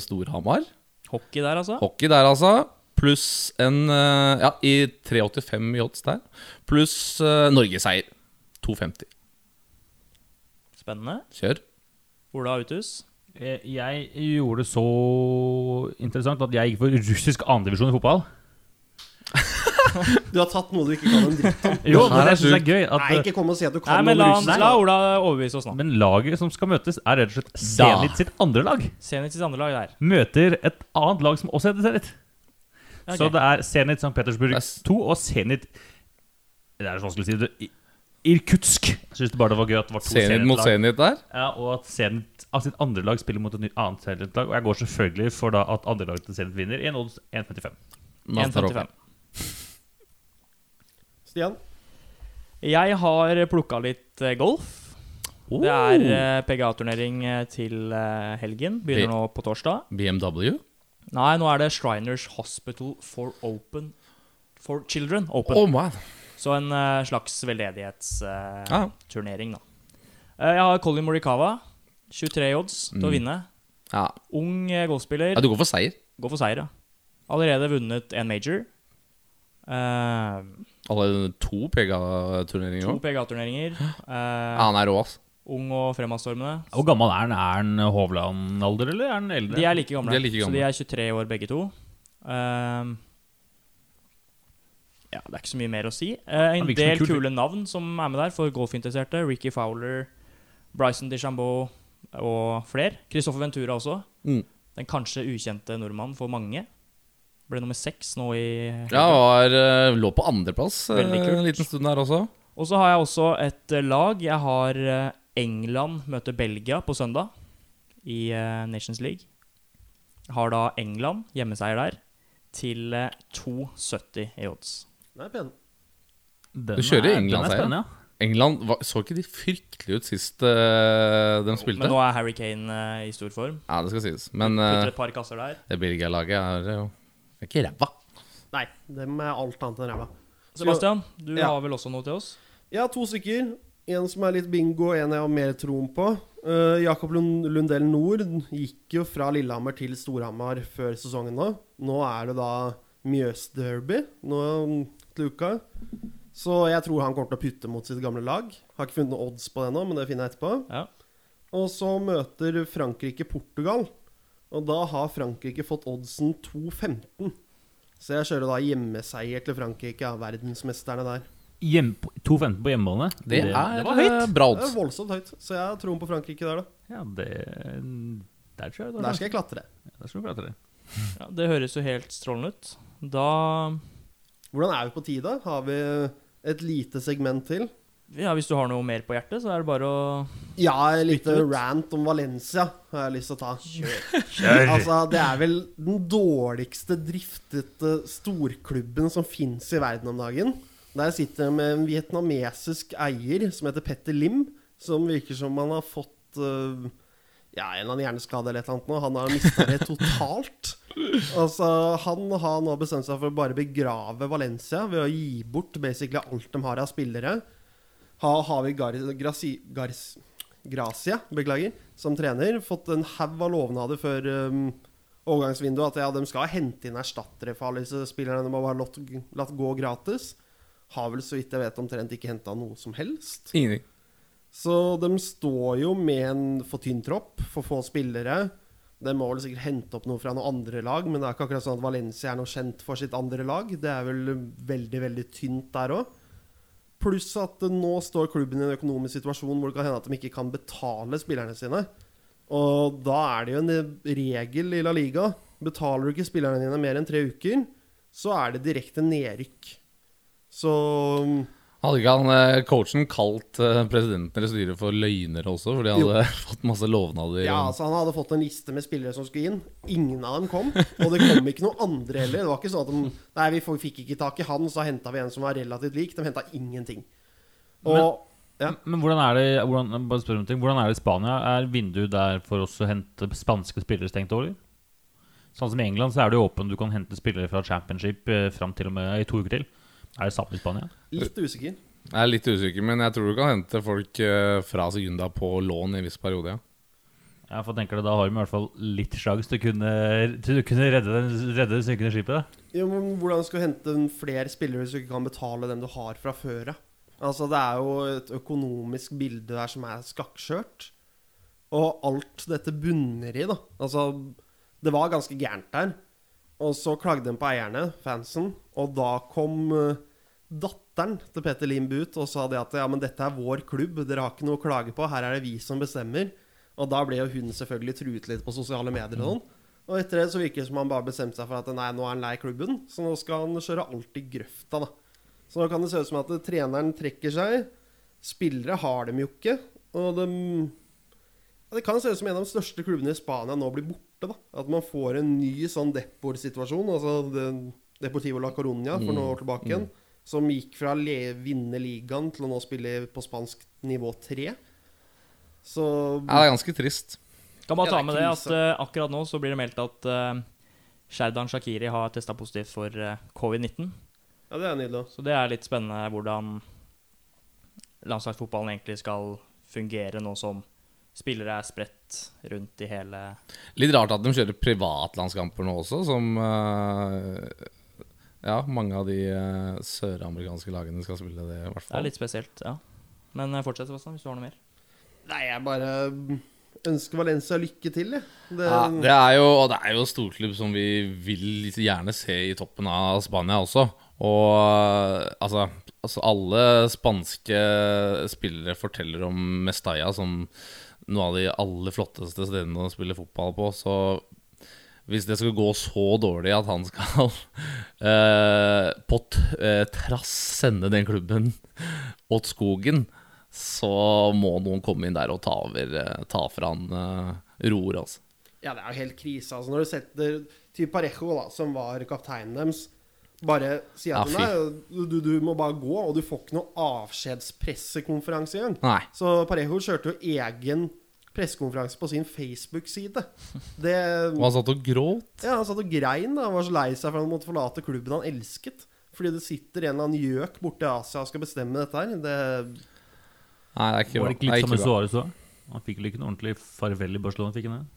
Storhamar. Hockey der, altså. Hockey der, altså. Pluss en Ja, i 3,85 i odds der. Pluss uh, norgesseier. 2,50. Spennende. Kjør. Ola Uthus. Eh, Jeg gjorde det så interessant at jeg gikk for russisk andredivisjon i fotball. Du har tatt noe du ikke kan en dritt om. Jo, men er jeg synes det er gøy at Nei, ikke kom og si at du Nei, kan men noe la, russisk. la Ola overbevise oss nå. Men laget som skal møtes, er rett og slett Zenit sitt andre lag. Zenit sitt andre lag der. Møter et annet lag som også heter Zenit. Okay. Så det er Zenit St. Petersburg Det er s- 2 og Zenit Det er så vanskelig å si det. Irkutsk. Jeg syns bare det var gøy at det var to Zenit mot Zenit-lag. Der. Ja, og at Zenit av sitt andre lag spiller mot et nytt annet Zenit-lag. Og jeg går selvfølgelig for da at andre laget til Zenit vinner. 1 odds 1,55. Mazda 1,55. Roca. Stian? Jeg har plukka litt eh, golf. Oh. Det er uh, PGA-turnering eh, til eh, helgen. Begynner nå på torsdag. BMW. Nei, nå er det Shriners Hospital for Open For Children Open. Oh man. Så en eh, slags veldedighetsturnering, Ja. da. Eh, jeg har Colin Morikawa. 23 odds til å Mm. vinne. Ja. Ung eh, golfspiller. ja, du går for seier. Går for seier, ja. Allerede vunnet en major. Uh, Allerede to PGA-turneringer to. PGA-turneringer. Ja, Eh, han er rå, ass. ung og fremadstormende. Hvor gammel er han? Er han Hovland-alder, eller er han eldre? De er like gamle. De er like Så de er 23 år begge to. Ehm, ja, det er ikke så mye mer å si. Eh, en del kul kule navn som er med der for golfinteresserte. Ricky Fowler, Bryson DeChambeau og flere. Christoffer Ventura også. Mm. Den kanskje ukjente nordmannen for mange. Ble nummer seks nå i Ja, var, eh, lå på andreplass eh, en liten stund der også. Og så har jeg også et eh, lag. Jeg har England møter Belgia på søndag i Nations League. Har da England, hjemmeseier der, til eh, 2,70 i odds. Pen. Den Du kjører er- England, den er sier jeg. spennende, ja. England var, så ikke de fryktelig ut sist uh, de spilte? Men nå er Harry Kane uh, i stor form. Ja, det skal sies. Men uh, eh, et par kasser der. det Belgia-laget er jo er ikke ræva. Nei, dem er alt annet enn ræva. Sebastian, du Ja. har vel også noe til oss? Ja, to stykker. En som er litt bingo, en jeg har mer troen på. Uh, Jakob Lund Lundell Nord gikk jo fra Lillehammer til Storhamar før sesongen nå. Nå er det da Mjøsderby nå til uka. Så jeg tror han kommer til å putte mot sitt gamle lag. Har ikke funnet noe odds på det ennå, men det finner jeg etterpå. Ja. Og så møter Frankrike Portugal. Og da har Frankrike fått oddsen 2,15. Så jeg kjører da hjemmeseier til Frankrike, ja, verdensmesterne der. 2,15 på hjemmebane. Det, er det var høyt. bra odds. Det er voldsomt høyt, så jeg har troen på Frankrike der, da. Ja, det Der tror jeg det Der skal jeg klatre. Der skal du klatre. Ja, det høres jo helt strålende ut. Da Hvordan er vi på tid, da? Har vi et lite segment til? Ja, hvis du har noe mer på hjertet, så er det bare å Ja, en liten rant om Valencia har jeg lyst til å ta. Altså, Det er vel den dårligste driftete storklubben som fins i verden om dagen. Der sitter jeg med en vietnamesisk eier som heter Petter Lim, som virker som han har fått uh, ja, en eller annen hjerneskade eller et eller annet nå. Han har mista det totalt. Altså, Han har nå bestemt seg for å bare begrave Valencia ved å gi bort basically alt de har av spillere. Ha, har vi Gar Graci Gars Gracia beklager, som trener, fått en haug av lovnader før um, overgangsvinduet at ja, de skal hente inn erstattere for alle disse spillerne. De har bare latt, latt gå gratis. har vel så vidt jeg vet omtrent ikke henta noe som helst. Ingenting. Så de står jo med en for tynn tropp, for få spillere. De må vel sikkert hente opp noe fra noen andre lag, men det er ikke akkurat sånn at Valencia er noe kjent for sitt andre lag. Det er vel veldig, veldig tynt der òg. Pluss at nå står klubben i en økonomisk situasjon hvor det kan hende at de ikke kan betale spillerne sine. Og da er det jo en regel i La Liga. Betaler du ikke spillerne dine mer enn tre uker, så er det direkte nedrykk. Så Hadde ikke han eh, coachen kalt eh, presidenten eller styret for løgnere også? For de hadde fått masse lovnader? Ja, altså Han hadde fått en liste med spillere som skulle inn. Ingen av dem kom. Og det kom ikke noen andre heller. Det var ikke sånn at de Nei, vi fikk ikke tak i han, så henta vi en som var relativt lik. De henta ingenting. Og Ja. Men hvordan er det hvordan, bare spør om ting. Hvordan er det i Spania? Er vinduet der for oss å hente spanske spillere stengt over? Sånn som i England så er det jo åpent. Du kan hente spillere fra championship eh, fram til og med i to uker til. Er det samme i Spania? Litt usikker. Jeg er litt usikker, men jeg tror du kan hente folk eh, fra Segunda på lån i en viss periode, ja. Ja, for tenker du Da har de i hvert fall litt sjanse til å kunne, til å kunne redde, den- redde det synkende skipet. da. Jo, men Hvordan skal du hente flere spillere hvis du ikke kan betale dem du har fra før av? Altså, det er jo et økonomisk bilde der som er skakkskjørt. Og alt dette bunner i, da. Altså, det var ganske gærent der. Og så klagde de på eierne, fansen, og da kom eh, datteren til Petter Lim ut og sa det at ja, men dette er vår klubb, dere har ikke noe å klage på, her er det vi som bestemmer. Og da ble jo hun selvfølgelig truet litt på sosiale medier og sånn. Og etter det så virker det som han bare bestemte seg for at nei, nå er han lei klubben, så nå skal han kjøre alt i grøfta, da. Så nå kan det se ut som at treneren trekker seg. Spillere har dem jo ikke. Og de Det kan se ut som en av de største klubbene i Spania nå blir borte. da At man får en ny sånn Depor-situasjon. Altså Deportivo la Coruña for noen år tilbake igjen. Som gikk fra å vinne ligaen til å nå spille på spansk nivå 3. Så ja. Det er ganske trist. Kan bare ta med det at eh, akkurat nå så blir det meldt at uh, Sherdan Shakiri har testa positivt for uh, covid-19. ja, det er nydelig. Så det er litt spennende hvordan landslagsfotballen egentlig skal fungere nå som spillere er spredt rundt i hele Litt rart at de kjører privatlandskamper nå også, som eh, Ja, mange av de uh, søramerikanske lagene skal spille det, i hvert fall. Det er litt spesielt, ja. Men eh, fortsett, Sebastian, hvis du har noe mer. Nei, jeg bare ønsker Valencia lykke til, jeg. Det, Ja, det er jo, og det er jo storklubb som vi vil gjerne se i toppen av Spania også. Og eh, altså, altså Alle spanske spillere forteller om Mestalla som noe av de aller flotteste stedene å spille fotball på. Så hvis det skal gå så dårlig at han skal eh, på eh, trass sende den klubben åt skogen, så må noen komme inn der og ta over eh, Ta fra han eh, roer, altså. Ja, det er jo helt krise. Altså, når du setter typ Parejo, da, som var kapteinen deres, bare sier at Ja, nei, du, du må bare gå, og du får ikke noe avskjedspressekonferanse engang. Så Parejo kjørte jo egen pressekonferanse på sin Facebook-side. Og han satt og gråt. Ja, han satt og grein. da Han var så lei seg for han måtte forlate klubben han elsket. Fordi det sitter en eller annen gjøk borte i Asia og skal bestemme dette her. Det Nei, det er ikke Var det ikke Det er litt som med ikke bra. Suárez òg? Han fikk vel ikke noe ordentlig farvel i Barcelona? fikk han det?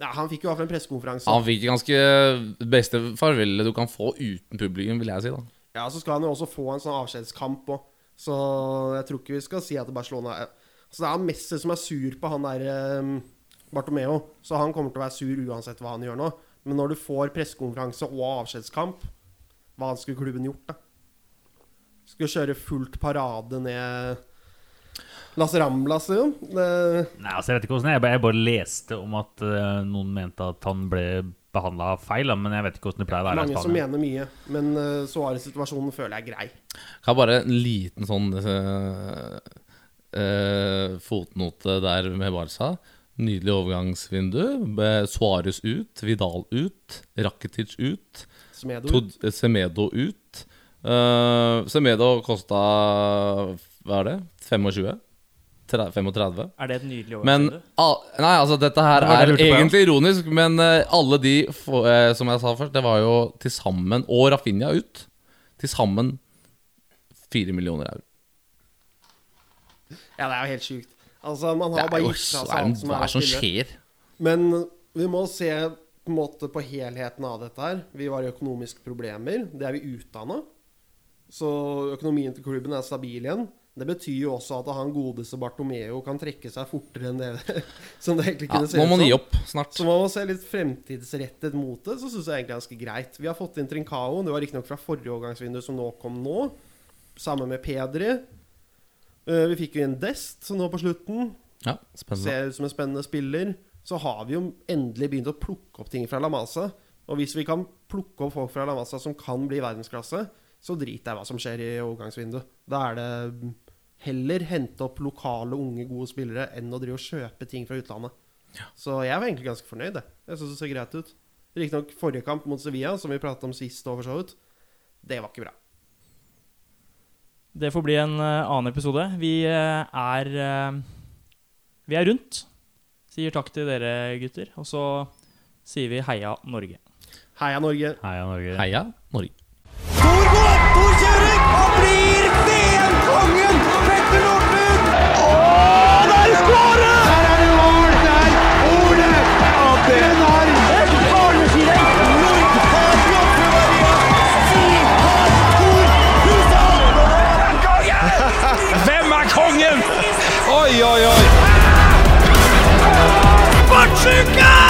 Ja, han fikk jo i hvert fall en pressekonferanse. Han fikk ganske beste farvelet du kan få uten publikum, vil jeg si. da Ja, så skal han jo også få en sånn avskjedskamp òg. Så jeg tror ikke vi skal si at Barcelona er Så det er Messi som er sur på han der um, Bartomeo. Så han kommer til å være sur uansett hva han gjør nå. Men når du får pressekonferanse og avskjedskamp, hva skulle klubben gjort, da? Skulle kjøre fullt parade ned Las Ramblas, jo. Det, Nei, altså Jeg vet ikke det er. Jeg bare, jeg bare leste om at uh, noen mente at han ble behandla feil, men jeg vet ikke hvordan det pleier å være. mange som mener mye. Men uh, Suárez-situasjonen føler jeg er grei. Jeg har bare en liten sånn eh, eh, fotnote der med Barca. Nydelig overgangsvindu. Suarez ut, Vidal ut, Rakitic ut, Smedo. Tod Semedo ut. Uh, Semedo kosta Hva er det? 25? 35? Er det et nydelig overgangsvindu? Nei, altså dette her Det er jeg på, ja. egentlig ironisk, men uh, alle de, eh, som jeg sa først, det var jo til sammen Og Rafinha ut. Til sammen 4 millioner euro. Ja, det er jo helt sjukt. Altså, man har bare gitt fra hva seg er, alt det- som er som å spille. skjer? Men vi må se på en måte på helheten av dette her. Vi var i økonomiske problemer. Det er vi utdanna. Så økonomien til klubben er stabil igjen. Det betyr jo også at han godeste Bartomeo kan trekke seg fortere enn det som det egentlig Ja, se ut som. nå må man gi opp snart. Så man må se litt fremtidsrettet mot det, så syns jeg egentlig det er ganske greit. Vi har fått inn Trincao. Det var riktignok fra forrige overgangsvindu som nå kom nå. Sammen med Pedri. Eh, Vi fikk jo inn Dest så nå på slutten. Ja. Ser ut som en spennende spiller. Så har vi jo endelig begynt å plukke opp ting fra La Masa. Og hvis vi kan plukke opp folk fra La Masa som kan bli verdensklasse, så driter jeg hva som skjer i overgangsvinduet. Da er det heller hente opp lokale, unge, gode spillere enn å drive og kjøpe ting fra utlandet. Så jeg var egentlig ganske fornøyd. jeg. Jeg syns det ser greit ut. Riktignok forrige kamp mot Sevilla, som vi pratet om sist, over så ut, det var ikke bra. Det får bli en eh, annen episode. Vi eh, er eh, Vi er rundt. Sier takk til dere, gutter. Og så sier vi heia Norge. Heia Norge! Heia Norge. Heia Norge. Tor går opp, Tor kjører og blir VM-kongen! Petter Northug! Og der skårer! Почекай!